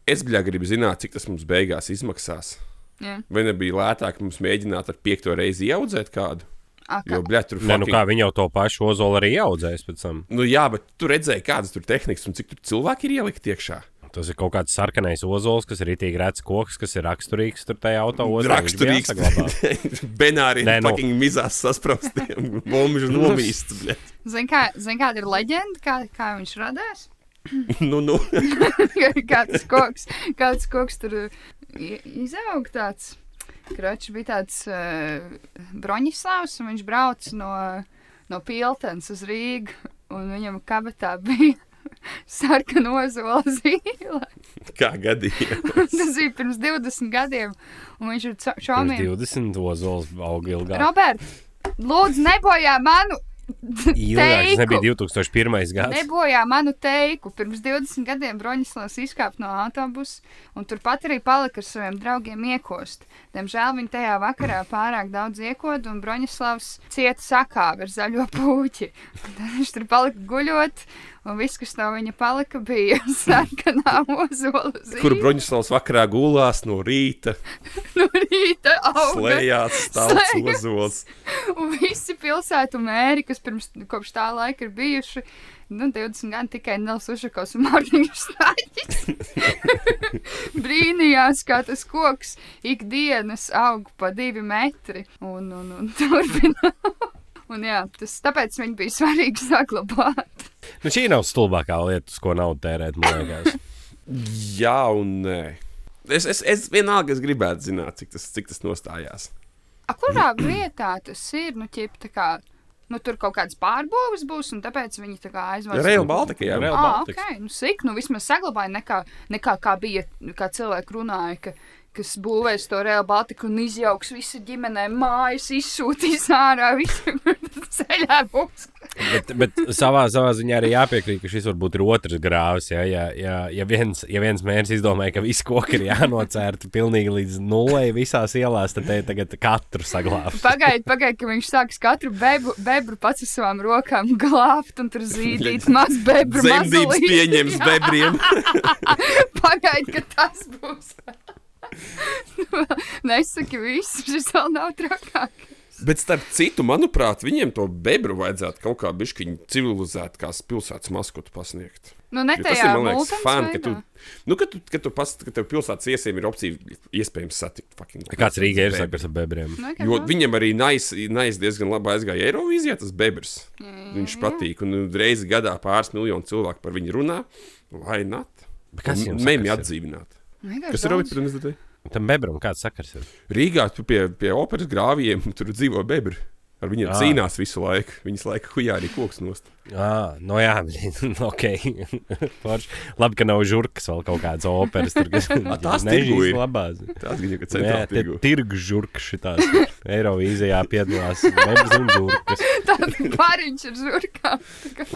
Es gribu zināt, cik tas mums beigās izmaksās. Jā. Vai nebija lētāk mums mēģināt ar piekto reizi ieaudzēt kādu? A, kā- Jo, bļā, tur Nē, nu fucking- kā viņi jau to pašu ozolu arī audzēs pēc tam. Nu, jā, bet tu redzēji, kādas tur tehnikas un cik tur cilvēki ir ielikt iekšā. Tas ir kaut kāds sarkanais ozols, kas ir itī redzams koks, kas ir raksturīgs tur tajā auto ozolā. Raksturīgs. Benāri Nē, nu. fucking mizās sasprostiem. Bomžu nomīst. bļet. Zini, kā, zin, kāda ir leģenda, kā, kā viņš radās? Nu, nu. kāds koks, kāds koks tur izaug tāds. Kročs bija tāds uh, broņislavs, un viņš brauca no, no Piltens uz Rīgu, un viņam kabatā bija sarkana ozola zīle. Kā gadījumā. Tas bija pirms 20 gadiem, un viņš ir čomiem. 20 ozols auga ilgāk. Robert, lūdzu, nebojā manu Ilgāk, tas teiku. nebija 2001. gads. Nebojā manu teiku. Pirms 20 gadiem Broņislavs izkāpa no autobusa un turpat arī palika ar saviem draugiem iekost. Diemžēl viņi tajā vakarā pārāk daudz iekoda un Broņislavs cieta sakāvi ar zaļo puķi. Un Tad viņš tur palika guļot un viss, kas no viņa palika, bija sarkanā ozola zīme. Kur Broņislavs vakarā gulās no rīta, no rīta stāsts Slēgās. ozols. Un visi pilsētu mēri, kas pirms kopš tā laika ir bijuši, nu, 20 gadi tikai Nels Ušakovs un Mārtiņš Stāģis. Brīnījās, kā tas koks ikdienas aug pa divi metri un, un, un turpina. Un jā, tas, tāpēc viņi bija svarīgi saglabāt. Nu, šī nav stulbākā lieta, ko naudu tērēt, man liekas. Jā, un nē. Es, es, es vienalga es gribētu zināt, cik tas, cik tas nostājās. A, kurā vietā tas ir? Nu, ķip, tā kā, nu, tur kaut kāds pārbūves būs, un tāpēc viņi tā kā aizvāc. Rail Baltica, jā. Rail Ah, Baltica. ok, nu, sik, nu, vismaz saglabāja, nekā, nekā kā bija, kā cilvēki runāja, ka, kas būvēs to Real Baltiku un izjauks visu ģimenē mājas, izsūtīs ārā, visu ceļā būs. Bet, bet savā, savā ziņā arī jāpiekrīt, ka šis varbūt ir otrs grāvs. Ja, ja, ja, ja, viens, ja viens mēnesis izdomāja, ka visi koki ir jānocērta pilnīgi līdz nulē visās ielās, tad te tagad katru saglabāt. Pagaidiet, pagaidiet, ka viņš sāks katru bebru, bebru pats ar savām rokām glābt un tur zīdīt maz bebru. Zemdības pieņems bebriem. Pagaidiet, ka tas būs. Nesaki visu, šis vēl nav trakāk. Bet starp citu, manuprāt, viņiem to bebru vajadzētu kaut kā bišķiņu civilizēt, kā pilsētas maskotu pasniegt. Nu, ne Jo tas tajā ir, man liekas, fani, ka tu, nu, ka tu, ka tu, pas, ka tev pilsētas iesiem ir opcija iespējams satikt. fucking Kāds Rīgā ir sakars ar bebriem? Nu, kā Jo nav. viņam arī nais, nais diezgan labi aizgāja Eirovīzijā, tas bebrs. Viņš patīk, un reizi gadā pāris miljonu cilvēku par viņu runā. Vai nat? Kas viņam Mēmī sakars ir? Atdzīvināt. Vienkārši Kas ir daudz. Robert prezidentē? Tam bebram kāds sakars ir? Rīgā tu pie, pie operas grāvjiem tur dzīvo bebri. Ar viņiem Ā. cīnās visu laiku. Viņas laika hujā arī koks nost. Ah, no jā, ok. Labi, ka nav žurkas vēl kaut kādas operas. Tur, kas tās tirgu ir. labās. Tā ir Jā, kā centrāla tie tirgu. tirgu žurkas šitās. Eirovīzijā piedalās un žurkas. Tāds bariņš ar žurkām.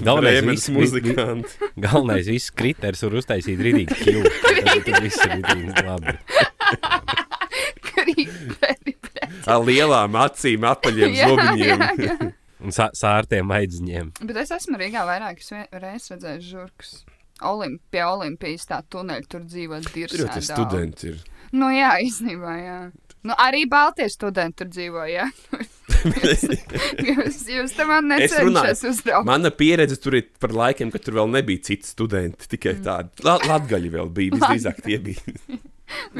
Galvenais, viss, vi, muzikanti. galvenais viss kriterijs var uztaisīt rītīgi kļūt. Tad viss ir rītīgi labi. Krīperi. Ar lielām acīm, apaļiem zobiņiem. Un sā, sārtiem aidziņiem. Bet es esmu Rīgā vairākas reizes redzējis žurkas. Olimp, pie Olimpijas tā tuneļa tur dzīvo Tur jau dirzā. tie studenti ir. Nu jā, īstenībā, jā. Nu, arī Baltijas studenti tur dzīvo, jā. jūs, jūs tam man Es runāju. necenšas uzbraukt. Mana pieredze tur ir par laikiem, kad tur vēl nebija citi studenti. Tikai tādi La latgaļi vēl bija. Visdrīzāk tie bija.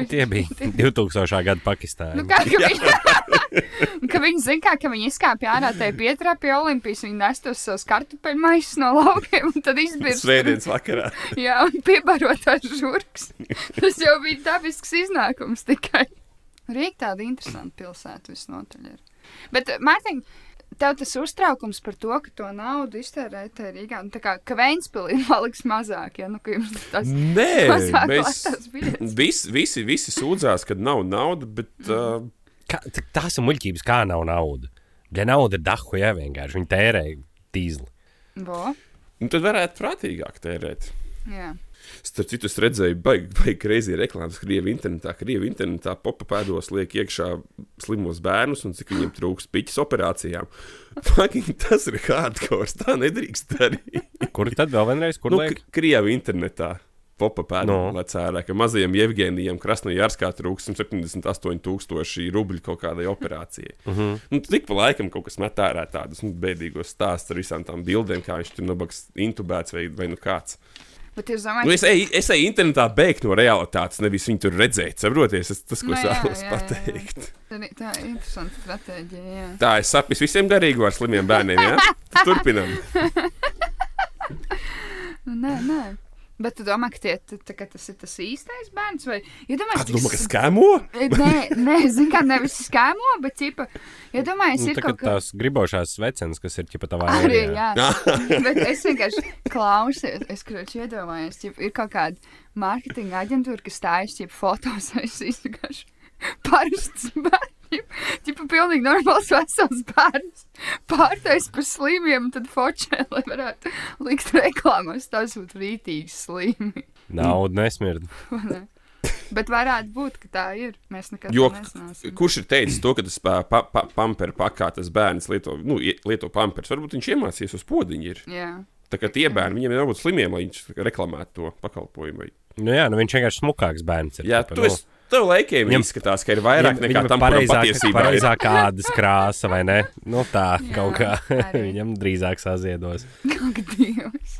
Tie bija 2000. gada Pakistānā. Nu, kā, ka viņi, ka viņi zina, kā, ka viņi izkāpja ārā tajā pieturā pie Olimpijas, viņi nes tos savus kartupeļu maisus no laukiem un tad izbirst. Svētdienas vakarā. Jā, un piebarotās žurkas. Tas jau bija dabisks iznākums tikai. Rīga tāda interesanta pilsēta visnotaļ ir. Bet, Mārtiņ, tev tas uztraukums par to, ka to naudu iztērēt Rīgā, nu tā kā, ka Ventspilī paliks mazāk, ja, nu, ka jums tas Nē, mazāk mēs biļetes. visi, visi, visi sūdzās, ka nav naudas, bet uh, Kā, tās ir muļķības, kā nav nauda. Ja nauda ir dahu, ja vienkārši viņi tērē tīzli. Bo, nu, tad varētu prātīgāk tērēt. jā. Starp citu, es redzēju, baigi, baigi greizi reklāmas Krievijas internetā. Krievijas internetā popa pēdos liek iekšā slimos bērnus un cik viņiem trūks piķis operācijām. Fucking, tas ir hardcore, tā nedrīkst darīt. Kur tad vēl vienreiz, kur Nu? Krievijas internetā. Popa pēdā No. lecērā, ka mazajam Jevgenijam Krasnojārskā trūks 178,000 rubļu kaut kādai operācijai. Mhm. -huh. nu, tik pa laikam kaut kas met ārā tādus nu, bēdīgos stāstus ar visām tām bildēm, kā viņš tur nabaks intubēts vai, vai nu kāds. Bet es Nu, domāju, es, eju, es eju internetā bēgt no realitātes, nevis viņu tur redzēt. Saproties, tas, tas ko Nu es vēlos jā, jā, jā. pateikt. tā ir- interesanta stratēģija. Jā. Tā ir sapnis visiem garīgi ar slimiem bērniem. Ja? Turpinam. Nu, nē, nē. Bet tu domā, ka, tie, tā, ka tas ir tas īstais bērns? Vai iedomājies, Domā, ka skēmo? Nē, nē zinu, kā nevis skēmo, bet tipa, iedomājies, Nu, ir tā, kaut kā kas. tās gribošās svecenes, kas ir ķipa tavā Arī, jā. bet es vienkārši klausies, es kroči iedomājos, ja ir kaut kāda mārketinga aģentūra, kas stājas, ja fotos es izsakašu parasts bērns. Tipa pilnīgi normāls vesels bērns. Pārtais par slimiem, tad fočē, lai varētu likt reklāmas. Tas būtu rītīgi slimi. Nauda nesmird. ne? Bet varētu būt, ka tā ir. Mēs nekad Jo, to nezināsim. kurš ir teicis to, ka tas pa, pa, pa, pamperu pakā tas bērns lieto, nu, ie- lieto pampers? Varbūt viņš iemācījies uz podziņa. Ir. Jā. Tā kā tie bērni, viņiem ir jābūt slimiem, lai viņš reklamētu to pakalpojumu. Vai... Nu, jā, nu viņš vienkārši smukāks bērns. Ir, Jā, ķipa, tu nu, esi. Tev laikiem Viņam- izskatās, ka ir vairāk nekā tam, pareizāk, patiesībā pareizāk ādas krāsa, vai ne? Nu, tā Jā, kaut kā arī. viņam drīzāk saziedos. Ak, Dievs.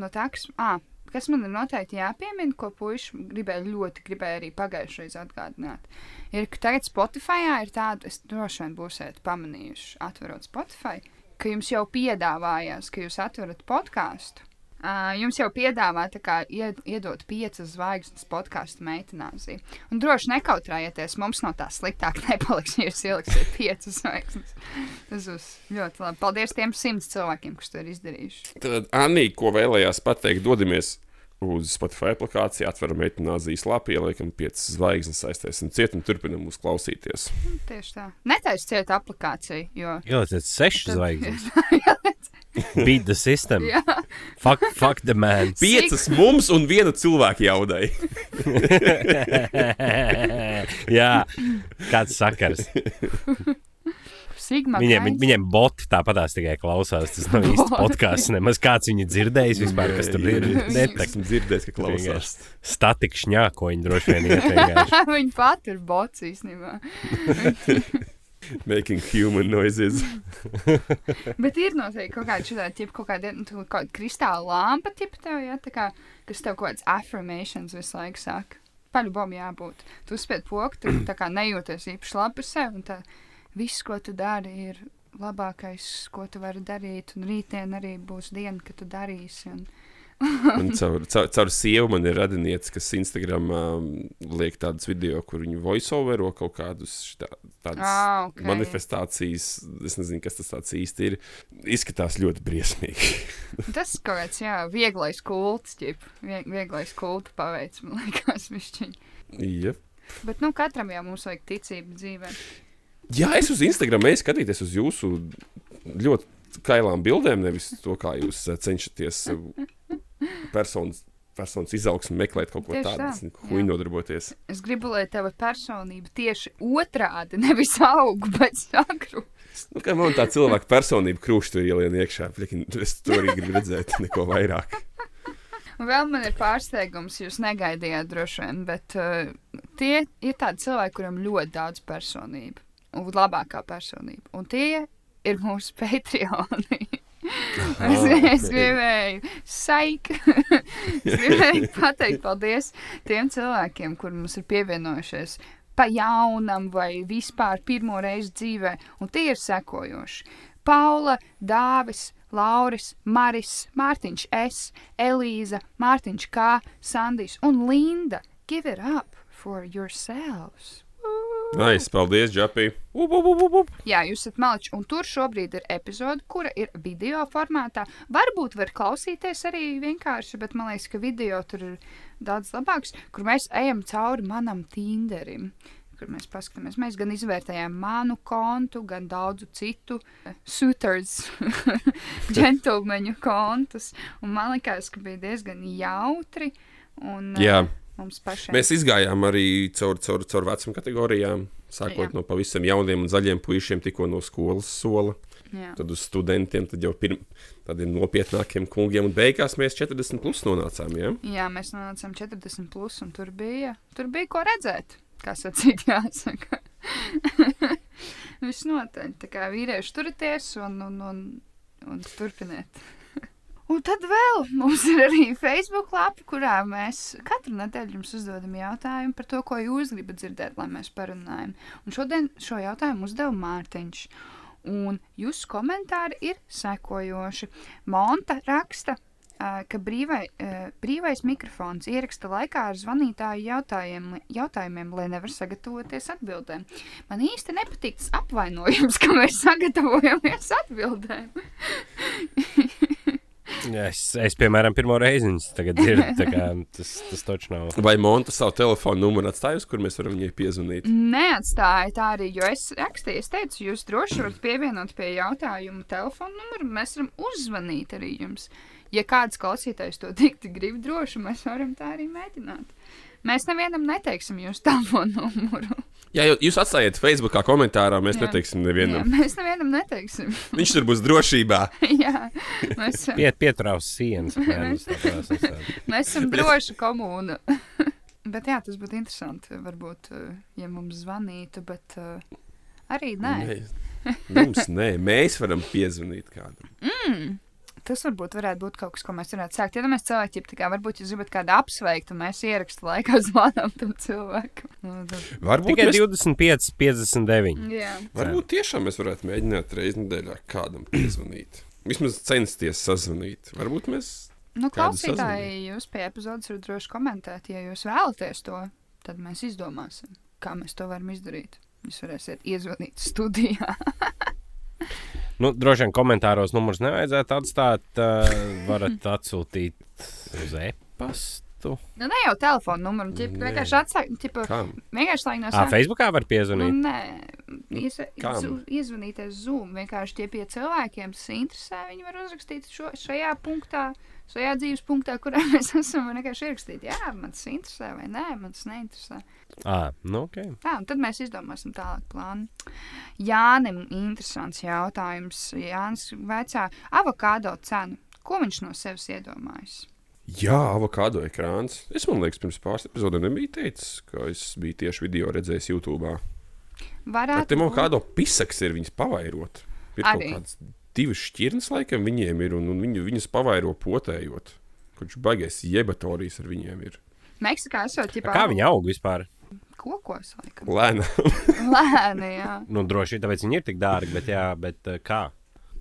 No tā, kas, à, kas man ir noteikti jāpiemina, ko puiši gribēja ļoti gribēja arī pagājušajā atgādināt, ir, ka tagad Spotify ir tāda, es droši vien būsiet pamanījuši, atverot Spotify, ka jums jau piedāvājās, ka jūs atverat podkāstu. Uh, jums jau piedāvā tā kā ied, iedot piecas zvaigznes podkāstu meitenāzī. Un droši nekautrējieties, mums no tā sliktāk nepaliks, ja jūs ieliksiet piecas zvaigznes. Tas būs ļoti labi. Paldies tiem simts cilvēkiem, kas to ir izdarījuši. Tad Anī, ko vēlējās pateikt, dodamies uz Spotify aplikāciju, atveram meitenāzijas lapu, ieliekam piecas zvaigznes, aiztaisam ciet un turpinam mūs klausīties. Tieši tā. Netaisa ciet aplikāciju, jo. Ielieciet sešas Tad- zvaigznes. Beat the system. Jā, Fuck, fuck the man. Piecas mums un viena cilvēka jaudai. Jā, kāds sakars. Sigma. Viņiem, Kains. viņiem boti tāpatās tikai klausās. Tas nav īsti podkāsts. Nemaz kāds viņu dzirdējis vispār, kas tur ir. Netek. Esmu dzirdējis, ka klausās. Statika šņākoņi droši vien vienkārši. Viņa pat ir bots īstenībā. Making human noises. Bet ir noteikti kaut kāda šāda, tipa, kaut kāda, nu, kaut kristāla lampa, tipa tev, tā kā, kas tev kaut kādas affirmations visu laiku saka. Paļubom jābūt. Tu uzspied pogu, tu tā kā nejūties īpaši labi par sevi, un tā viss, ko tu dari, ir labākais, ko tu vari darīt, un rītdien arī būs diena, kad tu darīsi. Un... Un caur, caur, caur sievu man ir radinieks, kas Instagram um, liek tādus video, kur viņi voiceovero kaut kādus šitā, tādas Ah, ok. manifestācijas. Es nezinu, kas tas īsti ir. Izskatās ļoti briesmīgi. Tas kaut kāds, jā, vieglais kults, ģip, Vieg, vieglais kultu paveids, man liekas, višķiņ. Yep. Bet, nu, katram jau mums vajag ticību dzīvē. Jā, es uz Instagram eju skatīties uz jūsu ļoti kailām bildēm, nevis to, kā jūs eh, cenšaties eh, personas, personas izaugsmu meklēt kaut ko tādu, jā. huņu nodarboties. Es gribu, lai tava personība tieši otrādi nevis aug, bet sakru. Nu, kā man tā cilvēka personība krūšs tur ielien iekšā, es to arī gribu redzēt, neko vairāk. Un vēl man ir pārsteigums, jūs negaidījāt droši vien, bet uh, tie ir tādi cilvēki, kuriem ļoti daudz personību. Un labākā personība. Un tie ir mūsu Patreoni. Es, es gribēju, saik, es gribēju pateikt paldies tiem cilvēkiem, kur mums ir pievienojušies pa jaunam vai vispār pirmo reizi dzīvē, un tie ir sekojoši. Paula, Dāvis, Lauris, Maris, Mārtiņš S, Elīza, Mārtiņš K, Sandijs un Linda. Give it up for yourselves! Nice, paldies, Džapī. Jā, jūs esat maliči, un tur šobrīd ir epizode, kura ir video formātā. Varbūt var klausīties arī vienkārši, bet man liekas, ka video tur ir daudz labāks, kur mēs ejam cauri manam Tinderim. Kur mēs paskatāmies, mēs gan izvērtējām manu kontu, gan daudzu citu eh, suitors, džentlmeņu kontus. Un man liekas, ka bija diezgan jautri. Un, eh, Jā. Mums pašiem. Mēs izgājām arī caur, caur, caur vecuma kategorijām, sākot Jā. no pavisam jauniem un zaļiem puišiem, tikko no skolas sola, Jā. tad uz studentiem, tad jau pirm, tādiem nopietnākiem kungiem, un beigās mēs 40 plus nonācām. Ja? Jā, mēs nonācām 40, plus, un tur bija, tur bija ko redzēt. Kā sacīt, jāsaka. Viss noteikti. Tā kā vīrieši turieties un, un, un, un turpiniet. Un tad vēl mums ir arī Facebook lapa, kurā mēs katru nedēļu jums uzdodam jautājumu par to, ko jūs gribat dzirdēt, lai mēs parunājam. Un šodien šo jautājumu uzdeva Mārtiņš. Un jūsu komentāri ir sekojoši. Monta raksta, ka brīvai, brīvais mikrofons ieraksta laikā ar zvanītāju jautājumiem, jautājumiem, lai nevar sagatavoties atbildēm. Man īsti nepatīk tas apvainojums, ka mēs sagatavojamies atbildēm. Es, es, piemēram, pirmo reizi viņas tagad dzirdu. tā kā Tas, tas taču nav. Vai Monta savu telefonu numuru atstājusi, kur mēs varam viņai piezvanīt? Neatstāja tā arī, jo es rakstīju, es teicu, jūs droši varat pievienot pie jautājuma telefonu numuru, un mēs varam uzzvanīt arī jums. Ja kāds klausītājs to tikti grib droši, mēs varam tā arī mēģināt. Mēs nevienam neteiksim jūsu telefonu numuru. Jā, jūs atstājiet Facebookā komentārā, mēs Jā. neteiksim Jā, nevienam. mēs nevienam neteiksim. Viņš tur būs drošībā. Jā, mēs, Piet, pieturās sienas. esmu. mēs esam droši komūna. bet jā, tas būtu interesanti. Varbūt, eh, ja mums zvanītu, bet uh, arī nē. Nē. Mums nē, mēs varam piezvanīt kādam. Mm. Tas varbūt varētu būt kaut kas, ko mēs varētu sākt. Ja mēs cilvēki, tā kā varbūt jūs gribat kādu apsveikt, un mēs ierakstu laikā zvanām tam cilvēkam. Nu, tad- Varbūt, Tikai mēs, 25, 59. Jā, varbūt tiešām mēs varētu mēģināt reizes nedēļā kādam piezvanīt. Vismaz censties sazvanīt. Varbūt mēs. nu, klausītāji, jūs pie epizodes varat droši komentēt. Ja jūs vēlaties to, tad mēs izdomāsim, kā mēs to varam izdarīt. Jūs varēsiet iezvanīt studijā. Nu, droši vien komentāros numurs nevajadzētu atstāt. Uh, varat atsūtīt uz e-pastu. Nu, ne jau telefona numuru, Nē. vienkārši atsākt, Kam? vienkārši lai no Ah, sākuma. Facebookā var Nu, piezvanīt. nē, ies, Kam? zu- iezvanīties Zoom. Vienkārši tie pie cilvēkiem tas interesē. Viņi var uzrakstīt šo, šajā punktā, šajā dzīves punktā, kurā mēs esam. un Vienkārši ierakstīt, jā, man tas interesē, vai nē, man tas neinteresē. Ah, nu, ok. Tā, un tad mēs izdomāsim tālāk plānu. Jānim interesants jautājums. Jānis veicā avokādo cenu. Ko viņš no sevis iedomājas? Jā, avokado ekrāns. Es domāju, ka pirms pāris epizodēm nebija teicis, ka es biju tieši video redzējis YouTube. Bet Varētu tam avokado pisaks ir viņas pavairot. Ir kaut Arī. kāds divas šķirnes, laikam, viņiem ir, un, un viņi, viņas pavairo potējot. Kurš baigais jebatorijas ar viņiem ir. Meksikā esot ģipā Kā viņi aug vispār? kokos, laikam. Lēna. Lēni, jā. Nu, droši vien tāpēc viņi ir tik dārgi, bet, jā, bet uh, kā?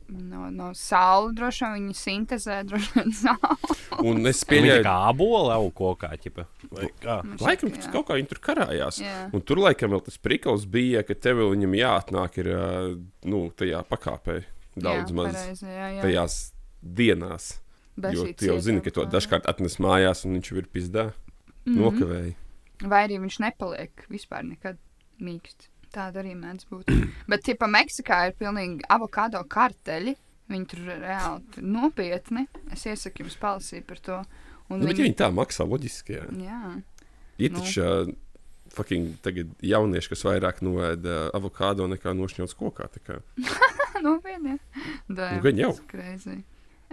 No, no saules droši vien viņi sintēzē, droši vien saule. un es pieņēmu, kā abola aug kokā, ķipa. Vai kā? Laikam Jā. tas kaut kā viņi tur karājās. Jā. Un tur laikam vēl tas prikals bija, ka tev viņam jāatnāk ir, nu, tajā pakāpē daudz jā, maz pareizi, jā, jā. tajās dienās. Bez Jo tu jau zini, ka to dažkārt atnes mājās, un viņš jau ir pizdā. Mhm. Nokavēja. Vai arī viņš nepaliek vispār nekad mīksts. Tāda arī mēdz būt. Bet, pa Meksikā ir pilnīgi avokado karteļi, viņi tur reāli nopietni. Es iesaku jums palasīt par to. Un Nu, ja viņi tā maksā loģiski, jā. Jā, Ir Nu. taču ā, fucking tagad jaunieši, kas vairāk noēda avokādo nekā nošņauts kokā. nopietni. Jā, Nu, gan jau. Crazy.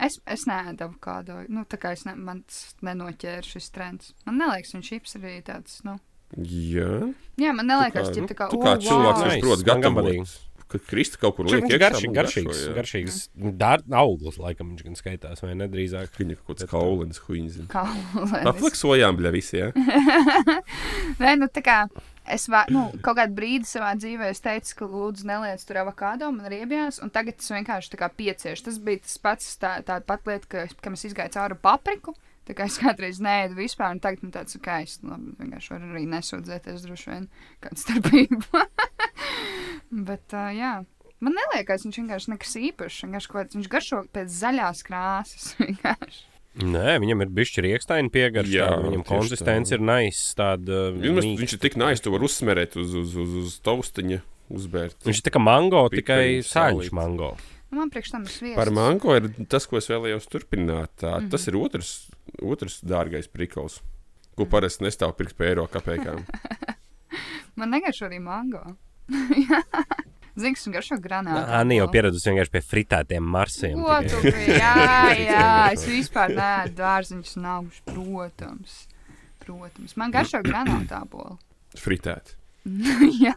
Es, es neēdu avokādo. Nu, tā kā es ne, man tas nenoķēru šis trends. Man neliekas, viņš šips arī tāds. Nu. Jā, Jā, man neliekas, tu ka tā kā. tu kā "O, cilvēks, wow." Nice. prot gatavot. Kad Krista kaut kur Viņš liek ir iekšā, garšīgs, garšīgs, garšīgs dār- auglis, laikam viņš gan skaitās, vai ne drīzāk. Viņa kaut kāds kaulins, huīns. Kaulēnis. Pafleksojām, bļa, visi, jā. Nē, nu tā kā es va, nu, kaut kādā brīdī savā dzīvē es teicu, ka lūdzu neliec tur avokādo, man riebjās, un tagad tas vienkārši tā kā piecieši. Tas bija tas pats, tā, tā pat lieta, ka, ka es izgāju cauri papriku. Tā kā es kādreiz nēdu vispār, un tagad man tāds, ka es nu, labi, vienkārši varu arī nesūdzēties droši vien kāda starpība. Bet, uh, jā. Man neliekas, viņš vienkārši nekas īpašs. Vienkārši kaut kāds- Viņš garšo pēc zaļās krāsas. vienkārši. Nē, viņam ir bišķi rīkstaini piegarš, Jā, tāda, viņam konsistence tā. ir nice, tāda Viņš, mīksta. viņš ir tik nais, tu vari uzsmerēt uz, uz, uz, uz taustiņa, uzbērt. Viņš ir tā kā mango, Pipariņu tikai sāļš mango. Nu, man priekš tam ir sviests. Par mango ir tas, ko es vēlējos turpināt. Tā, mm. -hmm. Tas ir otrs, otrs dārgais prikals, ko parasti nestāv pirkt pēc eiro kapekām. Man negaršo arī mango. Zini, kas man garšo granātu. Anna jau pieradusi vienkārši pie fritētiem marsiem. Biji? Jā, jā, es vispār neēdu dārziņus un augļus, protams. Protams. Man garšo granātu apoli. Fritēt. jā,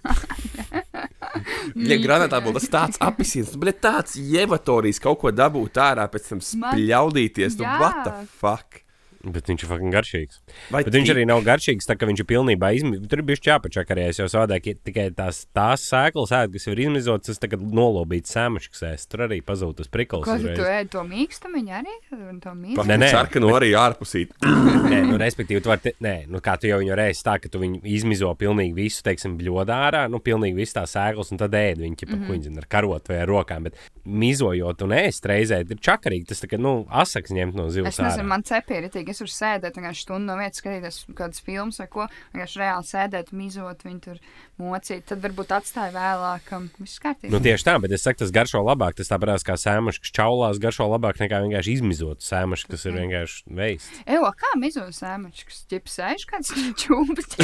Ja granātā būtu tāds apelsīns, bet tāds jevatorijas kaut ko dabūt ārā, pēc tam spļaudīties, nu what the fuck? Bet viņš ir fucking garšīgs. Vai Bet viņš arī nav garšīgs, tā ka viņš ir pilnībā izmizojis. Tur bija jāpačakarējas, jo savādāk ir tikai tās, tās sēklas, ēd, kas ir izmizotas, tas tagad nolobīts sēmaškas ēst. Tur arī pazūd tas prikals. Ko tu ēd to mīkstumiņu arī? Un To mīkstumiņu? Nē, nē. Sarkanu arī ārpusīt. Nē, nu, respektīvi, tu vari, te, nē, nu, kā tu jau viņu reizi tā, ka tu viņu izmizo pilnīgi visu, teiksim, bļodā ārā, nu, pilnīgi visu tās sēklas, un tad ēd viņu, ķipa, mm -hmm. viņi zina, ar karotu vai ar rokām. Bet mizojot un ēst reizē, ir čakarīgi. Tas tā kā, nu, asaks ņemt no zivs. Es nezinu, ārā. man cepīja arī, es varu sēdēt stundu no vietas, skatīties kādas filmas vai ko. Vienkārši reāli sēdēt, mizot, viņu tur mocīt. Tad varbūt atstāja vēlāk. Viss kārtībā. Nu, tieši tā, bet es saku, tas garšo labāk. Tas tāpat kā sēmašs, čaulās, garšo labāk nekā vienkārši izmizot sēmašs, kas ir vienkārši veids. Evo, kā mizo sēmačs, ķips sēž kāds čūpas.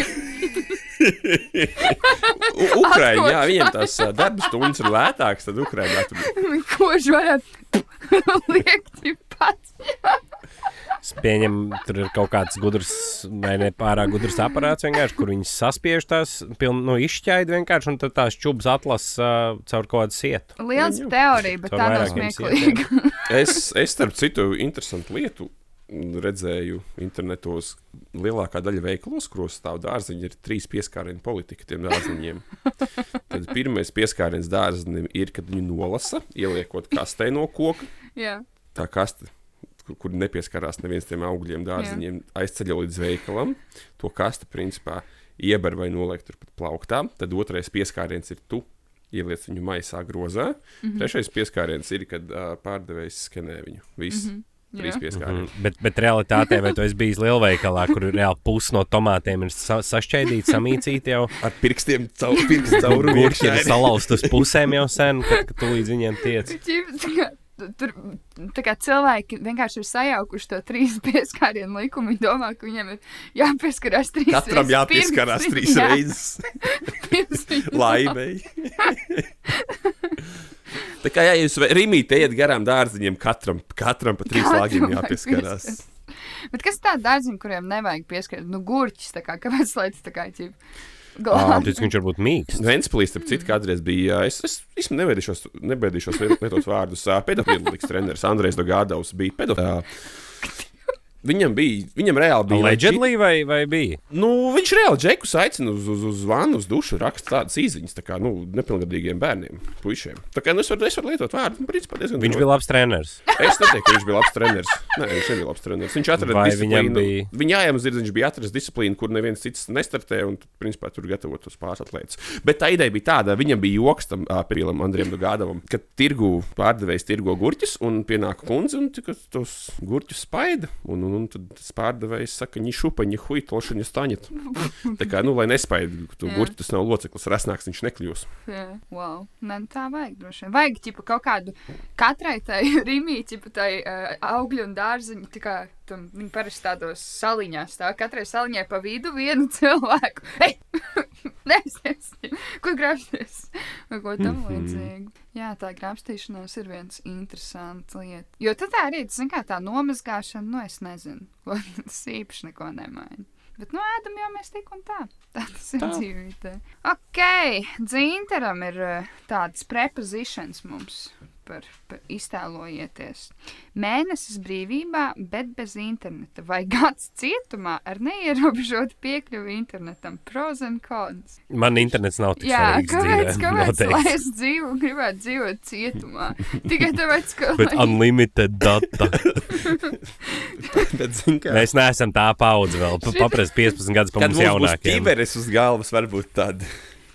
Ukraiņā, jā, viņiem tās darba stundas ir lētākas, tad Ukraiņā tur Kož varētu liekt pats. Es pieņemu, tur ir kaut kāds gudrs, vai ne pārāk gudrs aparāts, kur viņi saspiež tās, piln, nu, izšķaid vienkārši, un tad tās čūpas atlasa uh, caur kaut kādu sietu. Liels teorija, bet tā nav smieklīga. Es, es starp citu, interesantu lietu redzēju internetos. Lielākā daļa veikalos, kuros stāv dārziņi, ir trīs pieskārienu politika tiem dārziņiem. Tad pirmais pieskāriens dārziņam ir, kad viņu nolasa, ieliekot kastē no koka. Jā. Tā kaste, kur, kur nepieskarās neviens tiem augļiem, dārziņiem, aizceļ līdz veikalam. To kastu principā ieber vai noliek turpat plauktā. Tad otrais pieskāriens ir tu. Ieliec viņu maisā, grozā. Mm -hmm. Trešais pieskāriens ir, kad uh, pārdevējs skenē viņu. Viss. Mm -hmm. Trīs Jā. pieskārieni. Mm, bet, bet realitātē, vai tu esi bijis lielveikalā, kur reāli pusi no tomātiem ir sa sašķēdīta, samīcīta jau? Ar pirkstiem caur, pirkstu caur Gurķi ir salauzti uz pusēm jau sen, kad, kad tu līdz viņiem tiec. Tur kā cilvēki vienkārši ir sajaukuši to trīs pieskārienu likumu. Viņi domā, ka viņiem ir jāpieskarās trīs Katram reizes jāpieskarās pirms- trīs jā, reizes laimei. Tā kā ja jūs rīmīte iet garām dārziņiem, katram, katram pa trīs Katram lāgiem jāpieskarās. pieskarties. Bet kas tādi dārziņi, kuriem nevajag pieskarties? Nu, gurķis, kā kāpēc lai tas tā kā ķip. Ah, tas viņš var būt mīksts. Ventspīlīs, starp citu, kādreiz bija. Es, es īstenībā nevēdīšos, nevēdīšos lietot vārdus. Pedofils treneris Andrejs Dogādovs bija pedofils. Viņam bija, viņam reāli bija Leģendlī vai, vai bija? Nu, viņš reāli džekus aicina uz, uz, uz vanu, uz dušu, raksta tādas īsiņas, tā kā nu, nepilngadīgiem bērniem, puišiem. Tā kā nu, es varu, es varu lietot vārdu, nu, principā diezgan Viņš bija labs treneris. Es neteiktu, ka viņš bija labs treneris. Nē, viņš nebija labs treneris. Viņš atrada disciplīnu. bija- Viņa jājām zirdziņš bija atradis disciplīnu, kur neviens cits nestartē, un principā tur gatavot uz pārsatletus. Bet tā ideja bija tāda, viņam bija joks tam Pīlam Andriem Gādavam, ka tirgu pārdevējs tirgo gurķus, un pienāk kundze, un tika tos gurķus spaida, un, un, un tad tas pārdevējs saka, viņi šupa, viņi huj, tošaņa staņet. Tā kā, nu, lai nespaida to Jā. gurķi, tas nav loceklis, rasnāks viņš nekļūs. Jā, wow. Nē, nu tā vajag droši vien. Vajag ķipa, kaut kādu katrai tai rīmīti, tai uh, augļu un dārziņu. tā kā Tam, viņi parasti tādos saliņās stāv. Katrai saliņai pa vidu vienu cilvēku. Ei! Nēsies! Ko grābsties? Ko tam Mhm. līdzīgu? Jā, tā grābstīšanās ir viens interesants lieta. Jo tad tā arī, zin kā tā nomazgāšana, nu es nezinu, ko tas īpaši neko nemaina. Bet, nu, ēdam jau mēs tik un tā. Tā tas ir Tā. dzīvība. Ok, dzinteram ir uh, tādas prepozīcijas mums par, par iztēlojieties. Mēnesis brīvībā, bet bez interneta, vai gads cietumā ar neierobežotu piekļuvi internetam. Pros and cons. Man internets nav tik Jā, svarīgs kāpēc, dzīvē, kāpēc lai noteikti. es dzīvoju, gribētu dzīvot cietumā? Tikai tāpēc, ka. Bet unlimited data. Bet, zin kā, Mēs neesam tā paudze vēl. Pa- Paprast 15 gadus pa kad mums mums būs jaunākiem. ķiveres uz galvas, varbūt tāda.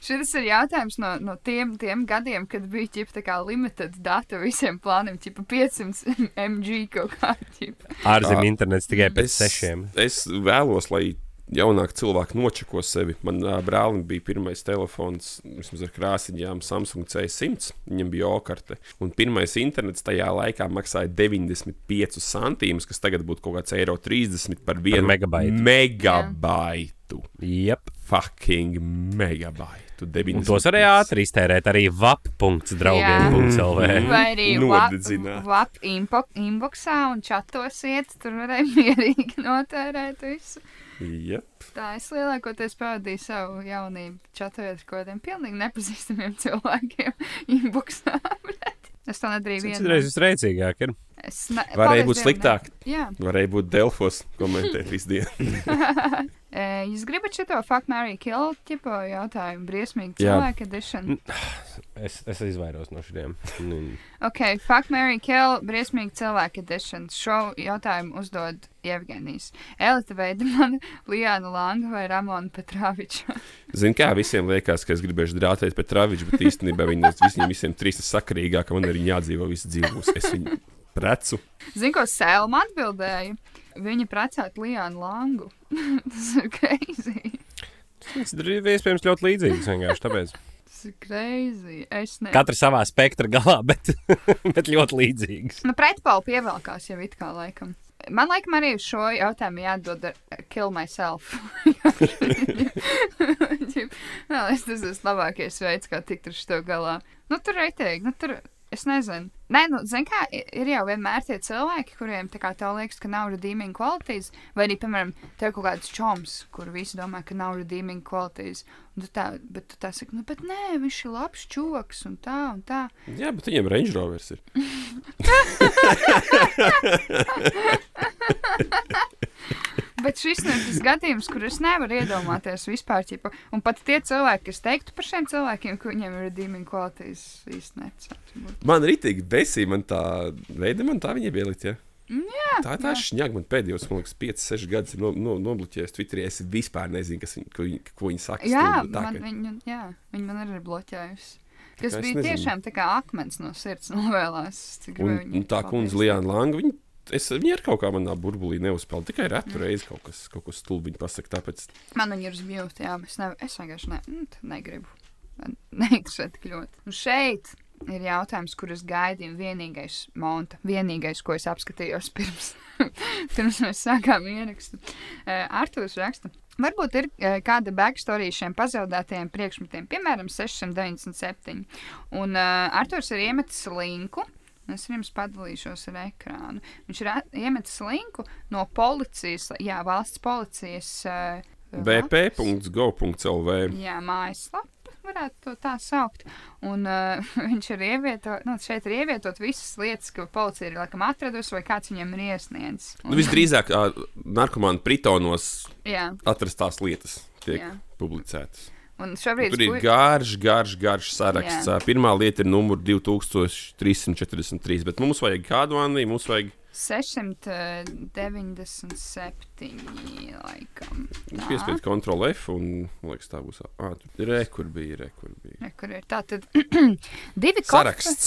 Šis ir jautājums no, no tiem, tiem gadiem, kad bija ģip, tā kā limited data visiem plāniem, tipo 500 mg kaut kā tāda. Ārzemē Ā, internets tikai pēc Es, sešiem. es vēlos, lai jaunāki cilvēki nočeko sevi. Man uh, brālim bija pirmais telefons, vismaz ar krāsiņām, Samsung C100. Viņam bija okarte. Un pirmais internets tajā laikā maksāja 95 centīmus, kas tagad būtu kaut kāds eiro 30 par vienu megabaitu. megabaitu. Jep. Fucking megabaitu. Un 95. tos arī ātri iztērēt arī vap.draugiem.lv. Vai arī Nodedzināt. WhatsApp inboxā un čatos iet, tur varēja mierīgi notērēt visu. Yep. Tā es lielākoties pavadīju savu jaunību čatojot ar kaut kādiem pilnīgi nepazīstamiem cilvēkiem. Inboxā. es to nedarīju vienu. reiz visreicīgāk ir. Es ne, Varēja būt sliktāk. Jā. Varēja būt Delfos komentēt visu dienu. E, Jūs gribat šo Fuck, Mary Kill ķipo jautājumu? Briesmīgi cilvēku edition. Es, es izvairos no šiem. Ok, Fuck, Mary Kill, briesmīgi cilvēku edition. Šo jautājumu uzdod Jevgenijs. Elita Veidemana, Lijāna Langa vai Ramona Petrāviča. Zini, kā visiem liekas, ka es gribēšu drātēt pēc traviča, bet īstenībā viņiem visiem, visiem trīs ir sakarīgāk, ka man ir jādzīvo visu dzīvos. Es viņu precu. Zini, ko Selma atbildēja? Viņa precētu Lijānu Langu. Tas ir crazy. Tas ir iespējams ļoti līdzīgs. vienkārši Tāpēc Tas ir crazy. Es ne. katra savā spektra galā, bet, bet ļoti līdzīgs. Nu, pretpālu pievelkās jau it kā laikam. Man laikam arī uz šo jautājumu jādod ar kill myself. Jā, es tas ir labākais veids, kā tikt ar šo galā. Nu, tur reitīgi, nu, tur. Es nezinu. Nē, nu, zini, kā ir jau vienmēr tie cilvēki, kuriem tā kā tev liekas, ka nav redeeming qualities, vai arī, piemēram, tev kaut kāds čoms, kur visi domā, ka nav redeeming qualities. Un tu tā, bet tu tā saki, nu, bet nē, viņš ir labs čoks un tā un tā. Jā, bet viņiem Range Rovers ir. Bet šis ir tas gadījums, kur es nevaru iedomāties vispār. Ķipa, un pat tie cilvēki, kas teiktu par šiem cilvēkiem, ka viņiem ir redeeming qualities, īstenībā. Man ir itī besī, man tā veida, man tā viņa ielikt. Ja? Jā, Tā ir tā šņaga, man pēdējos, man liekas, 5, 6 gadus ir no, no, nobloķējis Twitterī. Es vispār nezinu, kas viņa, ko, viņa, ko viņa saka. jā, stulbi, tā, man, ka- viņu, jā, viņa man arī ir bloķējusi. es bija nezinu. tiešām tā kā akmens no sirds novēlās. Un, un tā kundze. Liana Langa, viņa, es, viņa ir kaut kā manā burbulī neuzspēlēta. Tikai retu reizi kaut kas, kaut kas stulbi viņa pasaka. Tāpēc Man viņa ir uzmjūta, jā, es, nev, es vienkārši ne, mm, negribu. Neinteresē tik ļoti. Un šeit ir jautājums, kur es gaidīju, vienīgais monta, vienīgais, ko es apskatījos pirms, pirms mēs sākām ierakstu. Arthurs raksta. Varbūt ir kāda backstory šiem pazaudētajiem priekšmetiem, piemēram, 697. Un uh, Arthurs ir iemetis linku. Un Es jums padalīšos ar ekrānu. Viņš ir iemetis linku no policijas, jā, valsts policijas. Uh, bp.go.lv. Jā, mājaslapa varētu to tā saukt. Un uh, viņš ir ievietojis, nu, šeit ir ievietot visas lietas, ko policija ir laikam atradusi, vai kāds viņam ir iesniedzis. Nu, visdrīzāk ā, narkomānu pritonos Jā, atrastās lietas tiek Jā. publicētas. Un šobrīd Tur ir puika- garš, garš, garš saraksts. Ā, Pirmā lieta ir numurs 2343, bet mums vajag kādu Anni, mums vajag 697, laikam. Tā. piespiedu kontroli F, un liekas, tā būs. Ah, tur re, kur bija, re, kur bija. Re, Kur ir tā tad divi koferi? Saraksts.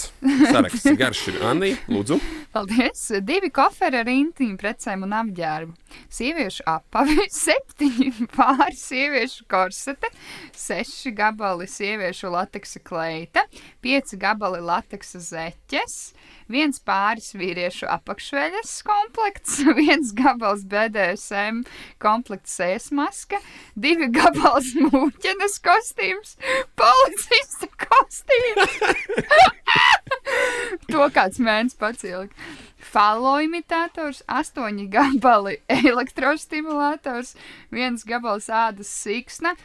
Saraksts garš ir Anni, lūdzu. Paldies! Divi koferi ar intīmu precēm un apģērbu. Sieviešu apavi, septiņi pāri sieviešu korsete, seši gabali sieviešu lateksa kleita, pieci gabali lateksa zeķes, viens pāris vīriešu apakšveļas komplekts, viens gabals BDSM komplekts sēsmaska, divi gabals mūķenes kostīms, policista kostīms. to kāds mēnesis pats ilgi. Falo imitators, astoņi gabali elektrostimulators, viens gabals ādas siksna,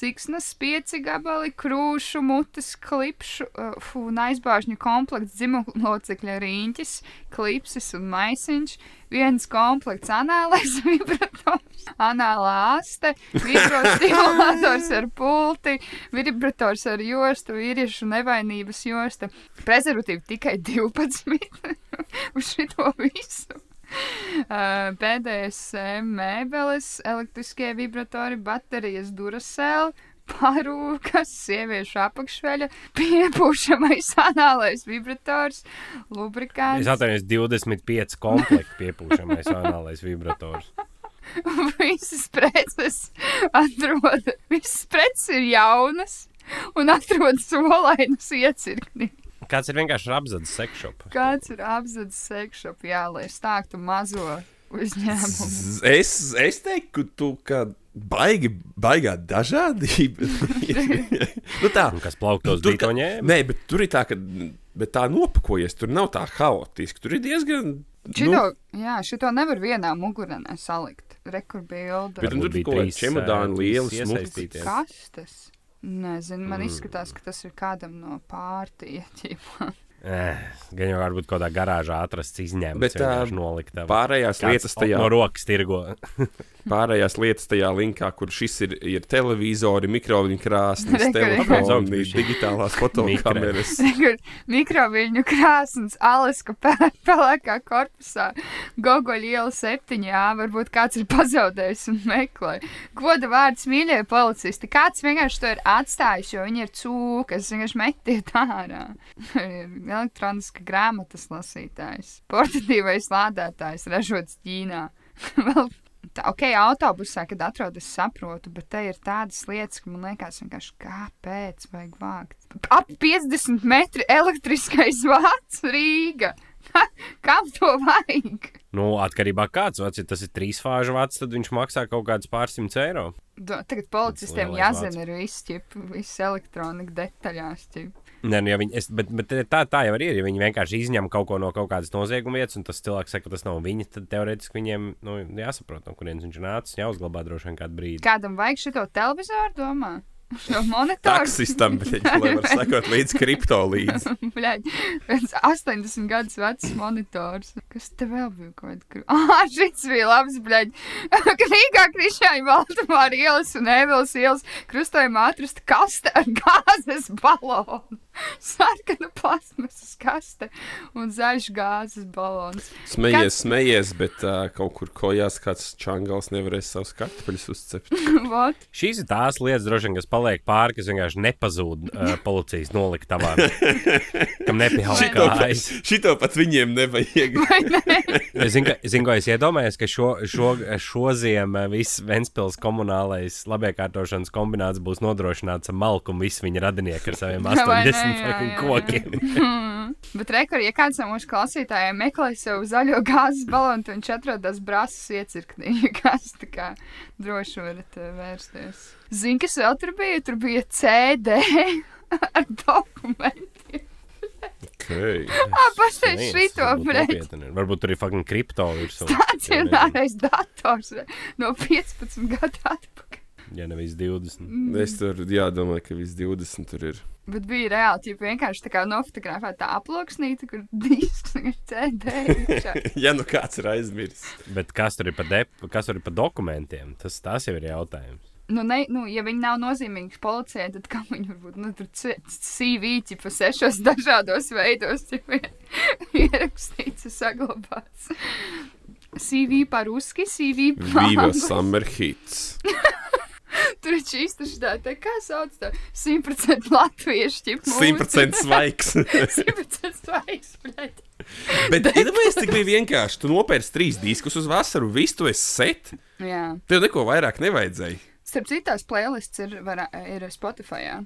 siksnas pieci gabali krūšu, mutes klipšu uh, fu, un aizbāžņu komplekts dzimumlocekļa rīņķis, klipsis un maisiņš, viens komplekts anālais vibrators, anālā aste, vibrostimulators ar pulti, vibrators ar jostu, vīriešu nevainības josta, prezervatīvi tikai 12 uz šito visu. Uh, BDSM mēbeles, elektriskie vibratori, baterijas durasēl, parūkas, sieviešu apakšveļa, piepūšamais anālais vibrators, lubrikants. Es atceros 25 komplektu piepūšamais anālais vibrators. Visas preces atrod, visas preces ir jaunas un atrod solainas iecirkni. Kāds ir vienkārši apziņas sekšops? Kāds ir apziņas sekšops, jā, lai stāktu mazo uzņēmumu. Es, es teiktu, ka tu kā baigi, baigā dažādība. nu tā. Kas plauktos tā- ņēma? Nē, bet tur ir tā, ka bet tā nopakojas. Tur nav tā haotiski. Tur ir diezgan. Šito, Nu, jā, šito nevar vienā mugurnē salikt. rekurbilda. Bet tur bija kaut kādi trīs, čemodāni ā, lieli, trīs smukti. iesaistītie. Kas tas? Nezinu, man Mm. izskatās, ka tas ir kādam no pārtīķiem. Eh, Gan jau varbūt kaut kādā garāžā atrasts izņēmums, Bet, ā, vienkārši noliktava. Pārējās lietas tajā no rokas tirgo. Pārējās lietas tajā linkā, kur šis ir, ir televizori, mikroviļņu krāsnes, telefoni, digitālās fotokameras. Mikroviļņu krāsnes, Alaska pelēkā korpusā, Gogoļa iela septiņā, varbūt kāds ir pazaudējis un meklē. Goda vārds mīļie policisti, kāds vienkārši to ir atstājis, jo viņi ir cūkas, vienkārši metiet ārā. Elektroniska grāmatas lasītājs, portatīvais lādētājs, ražots Ķīnā. Tā, ok, autobusā, kad atrodas, saprotu, bet te ir tādas lietas, ka man liekas, vienkārši kāpēc vajag vākt. Ap 50 metri elektriskais vārds Rīga. Kam to vajag? Nu, atkarībā no kāds vats, ja tas ir trīs fāžu vats, tad viņš maksā kaut kādus pārsimtus eiro. Do, tagad policistiem jāzina ir viss, ķip, viss elektronika detaļās. Ķip. Nē, nu, ja viņi, es, bet, bet tā, tā jau arī ir. Ja viņi vienkārši izņem kaut ko no kaut kādas nozieguma vietas, un tas cilvēks saka, ka tas nav viņa, tad teorētiski viņiem nu, jāsaprot, no kurienes viņš ir nācis. Jāuzglabā droši vien kādu brīdi. Kādam vajag šo televizoru, domā? Šo monitoru? Taksistam, bet, lai var sekot līdz kripto līdzi. Viens 80 gadus vecs monitors. Kas te vēl bija? Kaut kā ah, šis bija labs, bļaļ. Rīgā Krišāņa Baltamāra ielas un Ēvils ielas krustojumā atrasta kaste ar gāzes balonu. Sarkana plasmasas kaste un zaļš gāzes balons. Smējies, smējies, bet uh, kaut kur kojās kāds čangals nevarēs savus kartupeļus uzcept. Šīs ir tās lietas, droši vien, kas paliek pāri, kas vienkārši nepazūd uh, policijas noliktavā. kam pat, kājas. šito pat viņiem nevajag. Ne? Es zinu, ka, es zinu, ko es iedomājos, ka šo, šo, šo ziemu viss Ventspils komunālais labiekārtošanas kombināts būs nodrošināts ar malku un visi viņa radinieki ar saviem Vai ne? 80 Jā, fucking kokiem. Bet rekur, ja kāds no mūsu klausītājiem meklē savu zaļo gāzes balonu, tad viņš atrodas brāzas iecirknī. Ja Kas tā kā droši varat uh, vērsties. Zini, kas vēl tur bija? Tur bija CD ar dokumentiem. Okay. Pastāv Viens, šito, varbūt tur ir fucking kripto virsū. Stacionārais dators no 15 gadu atpakaļ. Ja nevis 20. Es tur jādomā, ka viss 20 tur ir. Bet bija reāli, ja vienkārši tā kā nofotografēta tā aploksnīte, kur disks ir CD. ja nu kāds ir aizmirsis. Bet kas tur ir par, dep, kas tur ir par dokumentiem? Tas, tas jau ir jautājums. Nu, ne, nu, ja viņi nav nozīmīgi policijai, tad kā viņi var būt nu, tur CV pa sešos dažādos veidos ja ierakstīts un saglabāts. CV par uzski, CV par Viva angļu. Summer Hits. Tur ir šīs tā, tā kā sauc tā 100% latviešu ķip. 100% svaigs. 100% svaigs, bļaļ. Bet iedomājieties, cik bija vienkārši. Tu nopērci trīs diskus uz vasaru, visu tu esi set. Jā. Tev neko vairāk nevajadzēja. Starp citu, tās playlists ir, var, ir Spotify. Jā.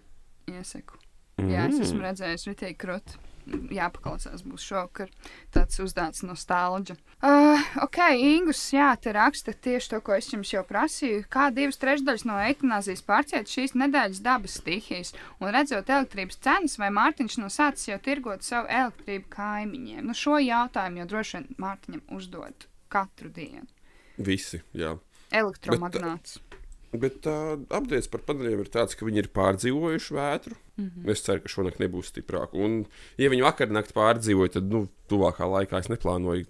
Iesaku. Jā, es esmu redzējis, Ritīgi krūti. Jāpaklausās, būs šokar. Tāds uzdāts nostalģa. Uh, ok, Ingus, jā, te raksta tieši to, ko es jums jau prasīju. Kā divas trešdaļas no eitanāzijas pārciet šīs nedēļas dabas stihijas un redzot elektrības cenas, vai Mārtiņš no sācis jau tirgot savu elektrību kaimiņiem? Nu, šo jautājumu jau droši vien Mārtiņam uzdod katru dienu. Visi, jā. Elektromagnāts. Bet uh, apgādājums par paneļiem ir tāds, ka viņi ir pārdzīvojuši vētru. Mm. -hmm. Es ceru, ka šonakt nebūs stiprāk. Un, ja viņi vakar naktī pārdzīvoja, tad nu, tuvākā laikā es neplānoju,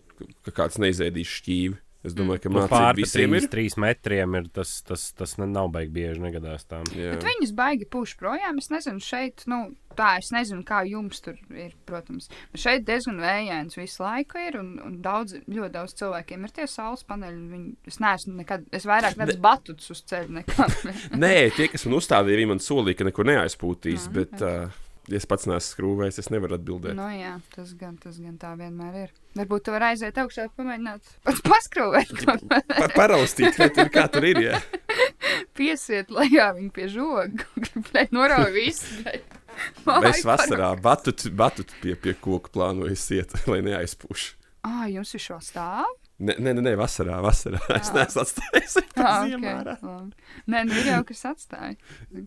ka kāds neizēdīs šķīvi. Es domāju, ka Nu, Pāri visiem trīs, ir. trīs metriem ir tas, tas, tas ne- nav baigi bieži negadās tām. Viņus baigi puš projām. Es nezinu, šeit, nu, tā es nezinu, kā jums tur ir, protams. Bet šeit diezgan vējains visu laiku ir, un, un daudz, ļoti daudz cilvēkiem ir tie saules paneļi. Viņi, es neesmu nekad, es vairāk redzu batutus uz ceļa nekā. Nē, tie, kas man uzstādīja, viņi man solīja, ka neko neaizpūtīs. Jā, bet, uh, ja es pats neesmu skrūvējis, es nevaru atbildēt. nu, jā, tas gan, tas gan tā vienmēr ir. Varbūt tu vari aiziet augšā, pamēģināt pats paskrūvēt, Pa, paraustīt, vai tur kā tur ir. Jā. piesiet lejā viņu pie žoga, gribēt norauj visu. bet- Es vasarā batut, batut pie, pie koka plānoju iet, lai neaizpūš. Ā, jums ir šo stāvu? Nē, nē, nē, vasarā, vasarā. Es Jā. neesmu atstājis Ah, to ok, ziemā. ārā. labi. Nē, nu jau kas atstāja.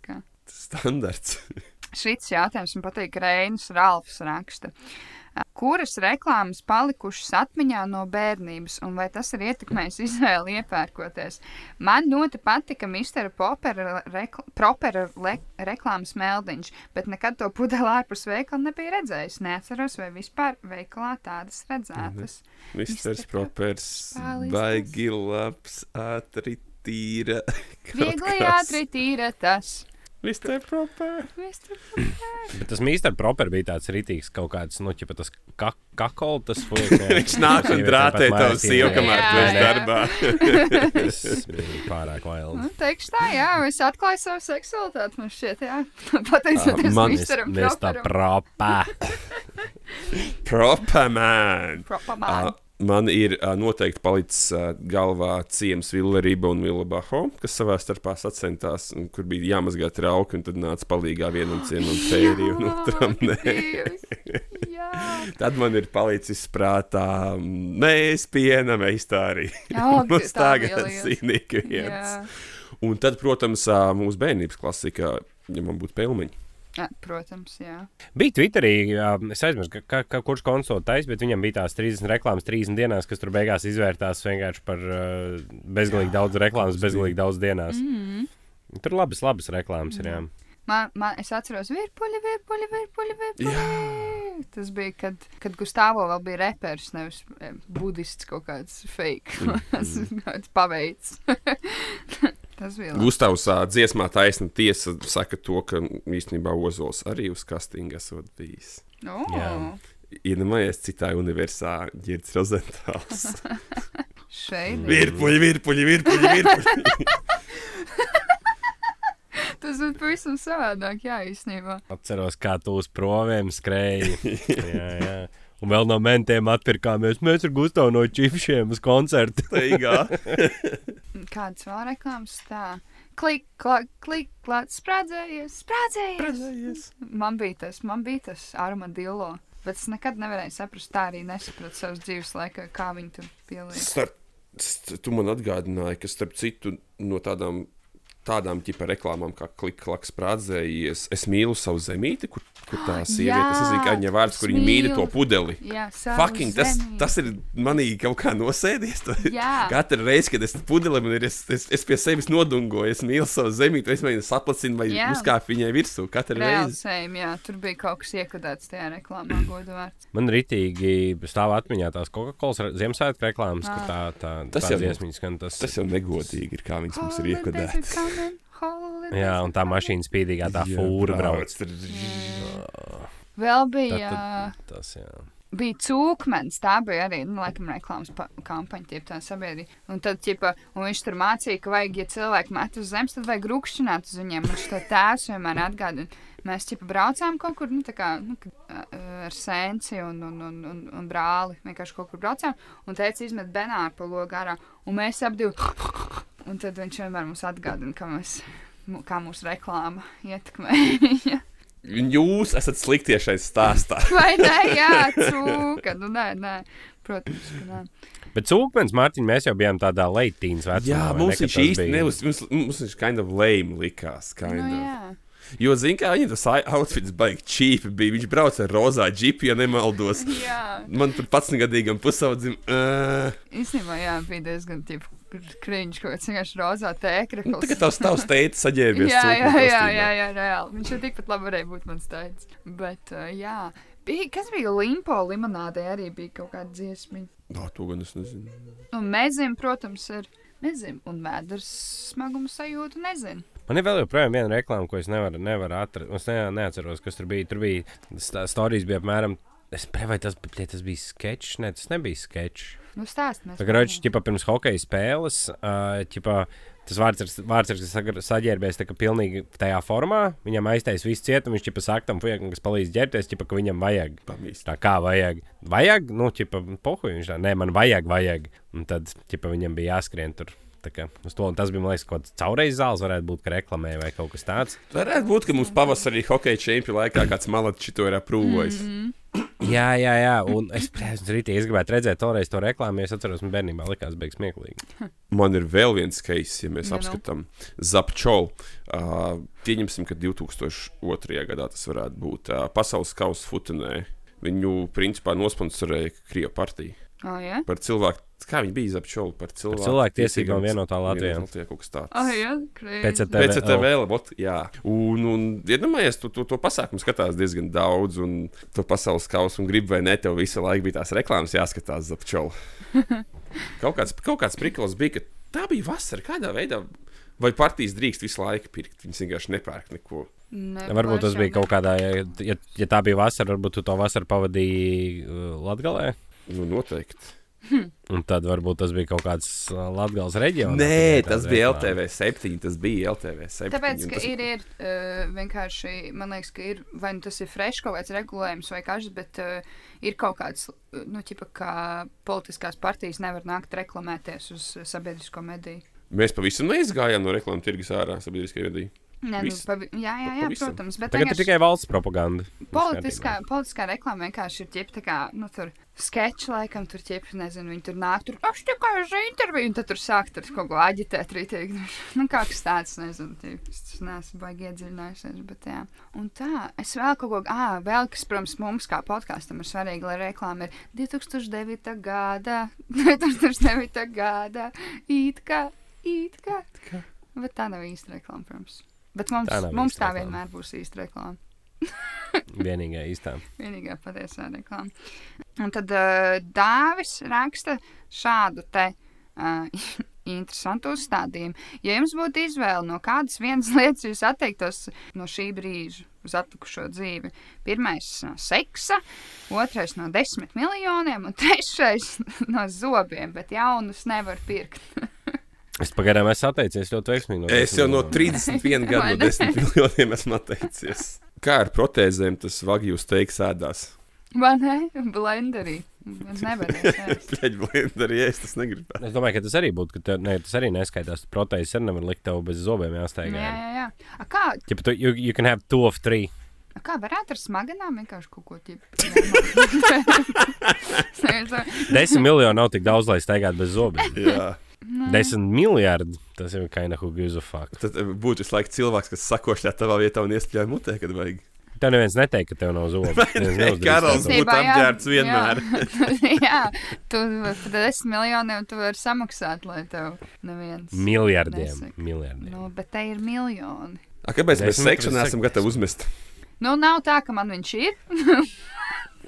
Kā. Standarts. Šis jautājums man patīk, ka Reinas Ralfs raksta. Kuras reklāmas palikušas atmiņā no bērnības, un vai tas ir ietekmējis izvēli iepērkoties? Man ļoti patika Mr. Popera, rekl Propera reklāmas meldiņš, bet nekad to pudeli ārpus veikala nebija redzējis. Neatceros, vai vispār veikalā tādas redzētas. Mr. Propers, Pālis baigi labs, ātri tīra. Viegli ātri tīra tas. Mr. Proper. Mr. Bet tas mīstar proper bija tāds rītīgs kaut kāds, nu, ķipa tas ka kakol, tas fuck. Viņš nāk un drātē tavu sievu, kamēr tu esi darbā. Tas bija pārāk vails. Nu, teikšu tā, jā, es atklāju savu seksualitāti. Man šķiet, jā, pateicoties man- Misteram Mēs tā Properam. propā. Proper man. Proper Uh, man. ir uh, noteikti palicis uh, galvā ciems Villarība un Villa Baho, kas savā starpā sacentās, un kur bija jāmazgā trauki, un tad nāca palīgā vienam ciemam fēri un otram nē. Tad man ir palicis prātā, mēs piena meistārī. Jā, Mums tā tagad bija liela. zīmīgi jā. viens. Un tad, protams, mūsu bērnības klasika, ja man būtu pelmeņi. Jā, protams, jā. Bija Twitterī, jā, es aizmirsu, ka, ka, kurš konsultējas, bet viņam bija tās 30 reklāmas 30 dienās, kas tur beigās izvērtās vienkārši par uh, bezgalīgi daudz reklāmas, bezgalīgi daudz dienās. Mm. Tur labas, labas reklāmas ir. Jā. Man, man, es atceros, virpuļi, virpuļi, virpuļi, virpuļi. Tas bija, kad, kad Gustavs vēl bija reperis, nevis eh, budists kaut kāds fake. Tas Mm. ir kāds paveids. Gustavs dziesmā taisna tiesa saka to, ka īstenībā Ozols arī uz kastinga esot bijis. Oh. Jā. Iedomājies citā universā, Girts Rozentāls. Šeit virpuļi, virpuļi, virpuļi, virpuļi. tas bija pavisam savādāk, jā, īstenībā. Atceros, kā tu uz proviem skrēji. jā, jā. Un vēl no mentiem atpirkāmies. Mēs ar Gustavu no čipšiem uz koncertu. Kādas vēl reklāmas tā? Klik, klak, klik, klāt, sprādzējies, sprādzējies. Sprādzējies. Man bija tas, man bija tas armadillo. Bet es nekad nevarēju saprast, tā arī nesapratu savas dzīves laikā, kā viņi. Starp, st tu man atgādināji, ka starp citu no tādām. Tādām ģipa reklāmām, kā kliks, sprādzējies. Es mīlu savu zemīti, kur, kur tā sieviete, es nezinu, kā viņa vārds, kur viņa mīl to pudeli. Jā, Fucking, tas, zemīti. tas ir manī kaut kā nosēdies. Katru reizi, kad es pudeli, man ir, es, es, es pie sevis nodungoju, es mīlu savu zemīti, es mēģinu saplacinu vai Jā. uzkāpt viņai virsū katru reizi. sējam, jā, tur bija kaut kas iekodēts tajā reklāmā, godu vārds. Man rītīgi stāv atmiņā tās Coca-Cola Ziemassvētku reklāmas, kur tā, tā, Tas tā jau- dziesmiņas. Tas, Tas jau negodīgi ir, kā viņas mums ir Holidays jā, un tā mašīna spīdīgā, tā fūra brauc. Vēl bija, Tad- Tas, jā. bija cūkmens, tā bija arī, nu, laikam, reklāmas pa- kampaņa, tie tā sabiedrība. Un tad, ķipa, un viņš tur mācīja, ka vajag, ja cilvēki met uz zemes, tad vajag rūkšķināt uz viņiem. Viņš to tēvs vienmēr atgādina. Mēs, ķipa, braucām kaut kur, nu, tā kā, nu, ar sēnci un, un, un, un, un brāli. Vienkārši kaut kur braucām, un teica, izmet benāru pa logu ārā. Un mēs ap divi, un tad viņš vienmēr mums atgādina, ka mēs, kā mūsu reklāma ietekmē. Un Jūs esat sliktie šeit stāstā. Vai ne? Jā, cūka. Nu, nē, nē. Protams, ka nē. Bet cūkmens, Mārtiņ, mēs jau bijām tādā leitīnas vecumā. Jā, vai mums viņš īsti neuz, mums, mums viņš kind of lame likās. Kind Nu, of. jā. Jo, zini, kā viņam tas outfits baigi cheap bija. Viņš brauca ar rozā džipu, ja nemaldos. jā. Man tur pats negadīgam pusaudzim. Uh, Īstenībā, jā, bija diezgan tipu kriņš, kaut kāds vienkārši rozā tēkrakls. nu, tagad tavs tavs teicis saģērbies. jā, jā, jā, jā, jā, reāli. Viņš jau tikpat labi varēja būt mans teicis. Bet, uh, jā. Bija, kas bija limpo limonādē, arī bija kaut kāda dziesma. Nā, to gan es nezinu. Un mezim, protams, ir mezim. Un vēders smagumu sajūtu nezinu. Man ir vēl joprojām viena reklāma, ko es nevaru, nevaru atrast. Es ne, neatceros, kas tur bija. Tur bija stā- stāstījis, bija apmēram. Es domāju, vai tas, bija- tas bija sketčs. Nē, tas nebija sketčs. Nu, stāst, mēs. Raudžs, ķipa, pirms hokeja spēles, ķipa, tas vārds ir, vārds ir saģērbies tā kā pilnīgi tajā formā. Viņam aiztais viss ciet, un viņš ķipa saka tam fujakam, kas palīdz ģērbties, ķipa, ka viņam vajag. Pamīst. Tā kā vajag. Vajag, nu, ķipa, pohuj, viņš tā, nē, man vajag, vajag. Un tad, ķipa, viņam bija jāskrien tur. Tas bija, man liekas, kaut kāds caurreiz zāles, varētu būt, ka reklamē vai kaut kas tāds. Varētu būt, ka mums pavasarī hokeja čempionu laikā kāds malats šito ir aprūvojis. Mhm. Jā, jā, jā. Un es, es, rītī, es gribētu redzēt toreiz to reklāmu, es atceros, man bērnībā likās beigas smieklīgi. Man ir vēl viens case, ja mēs Nu, nu. apskatām Zapčolu. Uh, pieņemsim, ka 2002. gadā tas varētu būt uh, pasaules kausa futenē. Viņu principā nosponsorēja Krievijas partija. Oh, jā, Par cilvēku, kā viņi bija apšaubu par cilvēku, cilvēku tiesībām vienotā Latvijā. Latvijā kaut kas tāds. oh, jā krēsli. PCT. Pēc tam vēl, ot, jā. Un, un iedomājies, tu to, to pasākumu skatās diezgan daudz, un to pasaules kausu, un gribi vai ne, tev visu laiku bija tās reklāmas jāskatās zapčolu. kaut kāds, kaut kāds priklis bija, ka tā bija vasara, kādā veidā. Vai partijas drīkst visu laiku pirkt? Viņas vienkārši nepērk neko. Ne, Varbūt tas bija kaut kādā, ja, ja, ja tā bija vasara, varbūt tu to vasaru pavadīji uh, Latvijā. Nu, noteikti. Un tad varbūt tas bija kaut kāds Latvijas reģions. Nē, tas bija LTV 7. Tas bija LTV 7. Tāpēc, ka tas... ir, ir uh, vienkārši, man liekas, ka ir vai nu tas ir fresh kaut kāds regulējums vai kažs, bet uh, ir kaut kāds, nu, ķipa, kā politiskās partijas nevar nākt reklamēties uz sabiedrisko mediju. Mēs pavisam neizgājām no reklāmas tirgus ārā sabiedriskajā vidī. Nē, nu, pavi, jā, jā, jā, Pavisam. protams, bet Tagad ir vienkārši tikai valsts propaganda. politiskā, politiskā reklāma vienkārši ir ķip, tā kā, nu, tur sketči laikam, tur ķip, nezinu, viņi tur nāk, tur, aš tikai uz interviju, un tad tur sāk tur kaut ko aģitēt rītīgi. Nu, kā kas tāds, nezinu, ķip, es neesmu baigi iedziļinājusies, bet jā. Un tā, es vēl kaut ko, ā, vēl kas, protams, mums kā podkāstam ir svarīgi, lai reklāma ir 2009. gada, 2009. gada, it kā, it kā. Bet tā nav īsta reklāma, protams. Bet mums, Tā mums tā reklāma. vienmēr būs īsta reklāma. Vienīgā īstā. Vienīgā patiesā reklāma. Un tad uh, Dāvis raksta šādu te uh, interesantu uzstādījumu. Ja jums būtu izvēle, no kādas vienas lietas jūs atteiktos no šī brīža uz atlikušo dzīvi, pirmais no seksa, otrais no desmit miljoniem, un trešais no zobiem, bet jaunus nevar pirkt. Es pagaidām esmu atteicies ļoti veiksmīgi. No Es jau no desmit 31 gadu, no ne? 10 miljoniem esmu atteicies. Kā ar protēzēm tas vagijus teiks ēdās? Vai ne? Blenderī. Blenderi, ja es tas negribu. Es domāju, ka tas arī būtu, ka tev, ne, tas arī neskaitās. Proteids arī nevar likt tev bez zobiem jāsteigā. Jā, jā, jā. A, kā, Ja tu, you, you can have two of three. a kā varētu ar smaganām vienkārši kaut ko tādu? Desmit miljoni nav tik daudz, lai steigātu bez zobiem. Jā. Desmit miljardi. Tas ir kind of who gives a fuck. Tad eh, būtu visu laiku cilvēks, kas sakošļā tavā vietā un iespļauj mutē, kad vajag. Tev neviens neteiks, ka tev nav neuzdarīs Karols tā. būtu apģērbts vienmēr. Jā, jā tu par desmit miljoniem tu vari samaksāt, lai tev neviens. Miljardiem. Nesaka. miljardiem. Nu, bet te ir miljoni. A, kāpēc mēs seksu pret neesam gatavi uzmest? Nu, nav tā, ka man viņš ir.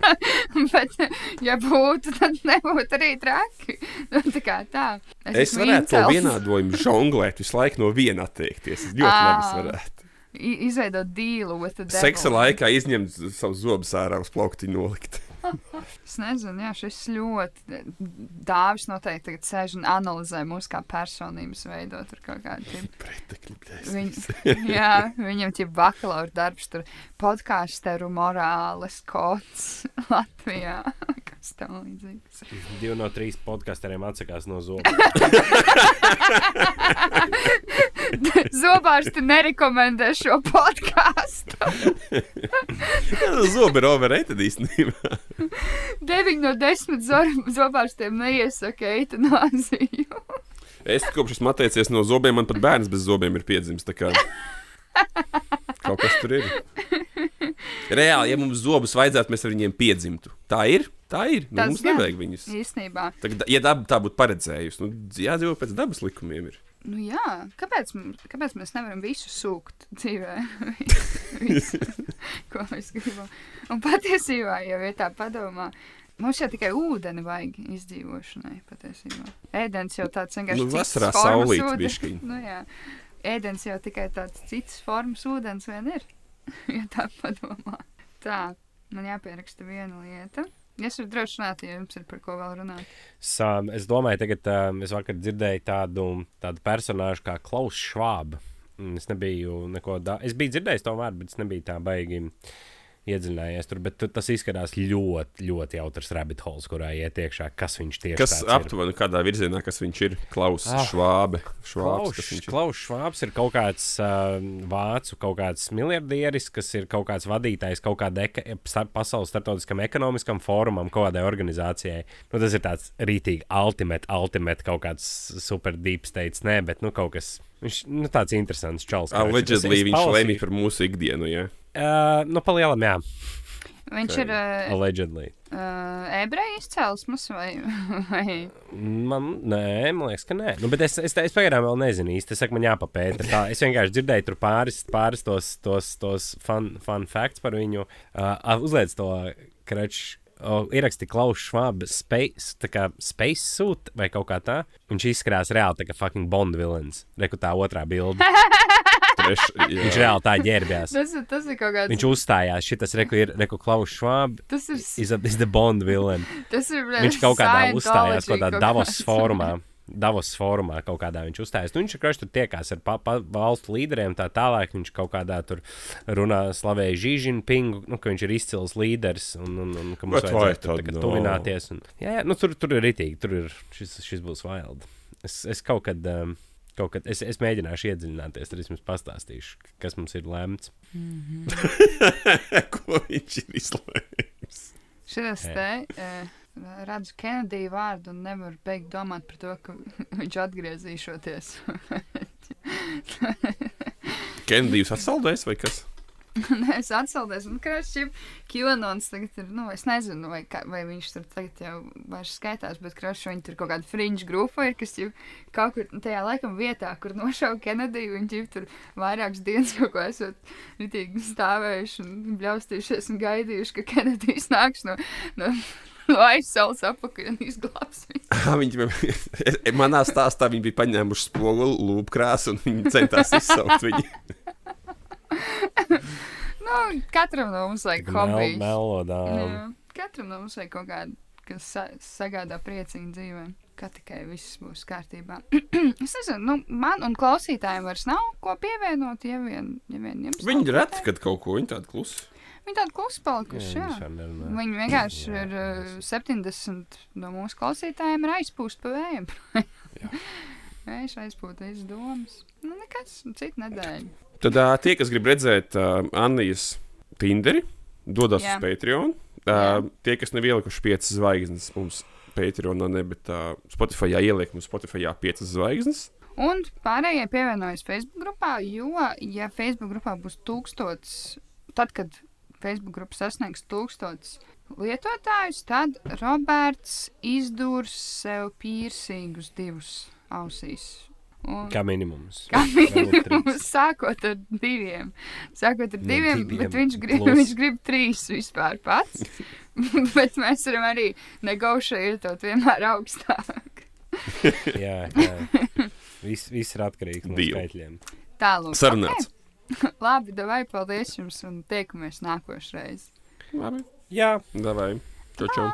Bet, ja būtu, tad nebūtu arī traki. Nu, tā kā tā. Es esmu varētu to vienādojumu žonglēt, visu laiku no viena atteikties. Es ļoti Ā. labi es varētu. Izveidot dīlu the devil. Seksa laikā izņemt savus zobus ārā uz plaukti nolikt. Es nezinu, jā, šis ļoti dāvis noteikti tagad sēž un analizē mūsu kā personības veidot ar kaut kādu tipu. Pretekļi, Viņ, jā, viņam ir bakalaura darbs, tur podkāsteru morāles kods Latvijā. Kas tam līdzīgs? Divi no trīs podkāstiem atsakās no zobu. Zobārsti nerekomendē šo podkāstu. Zobi ir overrated īstenībā. 9 no 10 zobārstiem neiesaka eitanāziju. Es kopš esmu atteicies no zobiem, man pat bērns bez zobiem ir piedzimis. Kaut kas tur ir. Reāli, ja mums zobus vajadzētu, mēs ar viņiem piedzimtu. Tā ir. Tā ir. Nu, Tas mums gan. nevajag viņus. Īstenībā. Tagad, ja daba tā būtu paredzējusi, nu, jādzīvo pēc dabas likumiem. Ir. Nu jā, kāpēc, kāpēc mēs nevaram visu sūkt dzīvē? visu, ko mēs gribam. Un patiesībā, ja ir tā padomā, mums jau tikai ūdeni vajag izdzīvošanai. Patiesībā. Ēdens jau tāds vienkārši. Nu, vasarā saulīt ūdens. bišķiņ. Nu, jā. Ēdens jau tikai tāds cits formas ūdens vien ir. ja tā padomā. Tā, man jāpieraksta viena lieta. Es varu droši runāt, ja jums ir par ko vēl runāt. Es, um, es domāju, tagad um, es vakar dzirdēju tādu, tādu personāžu kā Klaus Švāba. Mm, Es nebiju neko tādu. Es biju dzirdējis to vārdu, bet es nebiju tā baigi iedziļinājies tur. Bet tas izskatās ļoti, ļoti jautrs rabbit holes, kurā iet iekšā, kas viņš tieši Kas ir. aptuveni kādā virzienā, kas viņš ir? Klaus, Ah. Švābe. Švābs, Klaus, viņš ir? Klaus Švābs ir kaut kāds uh, vācu, kaut kāds miljardieris, kas ir kaut kāds vadītājs kaut starp, pasaules starptautiskam ekonomiskam fórumam, kaut kādai organizācijai. Nu, tas ir tāds rītīgi ultimate, ultimate kaut kāds super deep states, nē, bet nu kaut kas. Viņš nu, tāds interesants čels. Allegedly viņš lemj par mūsu ikdienu. Ja? Uh, nu, palielam, jā. Viņš ir uh, Allegedly. uh, ebreju izcelsmes vai, vai Man, nē, man liekas, ka nē. Nu, bet es, es, es pagaidām vēl nezinu īsti. Es saku, man jāpapēta. Tā, es vienkārši dzirdēju tur pāris, pāris tos, tos, tos fun, fun facts par viņu. Uh, uzliec to kreču. Oh, Ieraksti Klaus Schwab space, space suit vai kaut kā tā. Viņš izskatās reāli tā kā fucking Bond villains. Reku tā otrā bilde. Treš, Viņš reāli tā ģērbjās. tas, ir- tas ir kaut kāds. Viņš uzstājās. Šitas reku ir reku Klaus Schwab. Tas ir, Is, a, is the Bond villain. tas ir Viņš kaut kādā uzstājās, kaut kādā Davos fórumā. Davos fórumā kaut kādā viņš uzstājās. Nu, viņš ir krāšņi tur tiekās ar pa, pa, valstu līderiem, tā tālāk. Viņš kaut kādā tur runā, slavēja Žīžinu Pingu, nu, ka viņš ir izcils līderis un, un, un ka mums vajadzētu tur no? tuvināties. Un, jā, jā, nu, tur, tur ir ritīgi, tur ir šis, šis būs wild. Es, es kaut kad. Um, Kaut kad es, es mēģināšu iedziļināties, tad es jums pastāstīšu, kas mums ir lemts. Ko viņš ir izlēmis? Šitas Jā. te. Uh, redzu Kenediju vārdu un nevaru beigt domāt par to, ka viņš atgriezīšoties. Kenedijs atsaldēs vai kas? Es atsaldēs, un krāšņi Kionons tagad ir, nu, es nezinu, vai, kā, vai viņš tur tagad jau vairs skaitās, bet krāšņi viņi tur kaut kāda fringe grupa ir, kas jau kaut kur tajā laikam vietā, kur nošauja Kenediju, viņi jau tur vairākas dienas kaut ko esot ritīgi stāvējuši un bļaustījušies un gaidījuši, ka Kenedijs nāks no, no, aizsaules apakaļ un izglābs viņu. Manā stāstā viņi bija paņēmuši spoguli, lūpkrāsu un viņi centās izsaukt viņu. Nu, katram no mums vajag Mel, hobiju. melodā. Jā, Katram no mums vajag kaut kādu, kas sa sagādā priecīgu dzīvē. Kā tikai viss būs kārtībā. es nezinu, nu, man un klausītājiem vairs nav ko pievienot, ja vien, ja vien jums. Viņi reti, kad kaut ko viņi tādu klusu. Viņi tādi klusi palikuši, jā. nerunā. Viņi vienkārši Jā, ir uh, es- 70 no mūsu klausītājiem ir aizpūst pa vējiem. Jā. Vējš aizpūta visas domas. Nu, nekas, cita nedēļa. Tad uh, tie, kas grib redzēt uh, Annijas Tinderi, dodas Jā. uz Patreon. Uh, tie, kas nav ielikuši piecas zvaigznes, mums Patreonā ne, bet uh, Spotify ieliek mums Spotify piecas zvaigznes. Un pārējie pievienojas Facebook grupā, jo, ja Facebook grupā būs tūkstots, tad, kad Facebook grupa sasniegs tūkstots lietotājus, tad Roberts izdūrs sev pīrsīgus divus ausīs. Un, Kā minimums. Kā minimums, sākot ar diviem. Sākot ar No diviem, diviem bet viņš grib, plus. viņš grib trīs vispār pats. bet mēs varam arī negaušajot vienmēr augstāk. jā, jā. Viss, viss ir atkarīgs no Deal. skaitļiem. Tālāk. Sarunāts. Okay. Labi, davai, paldies jums un tiekamies nākošreiz. Labi. Jā, Davai. Čau, čau.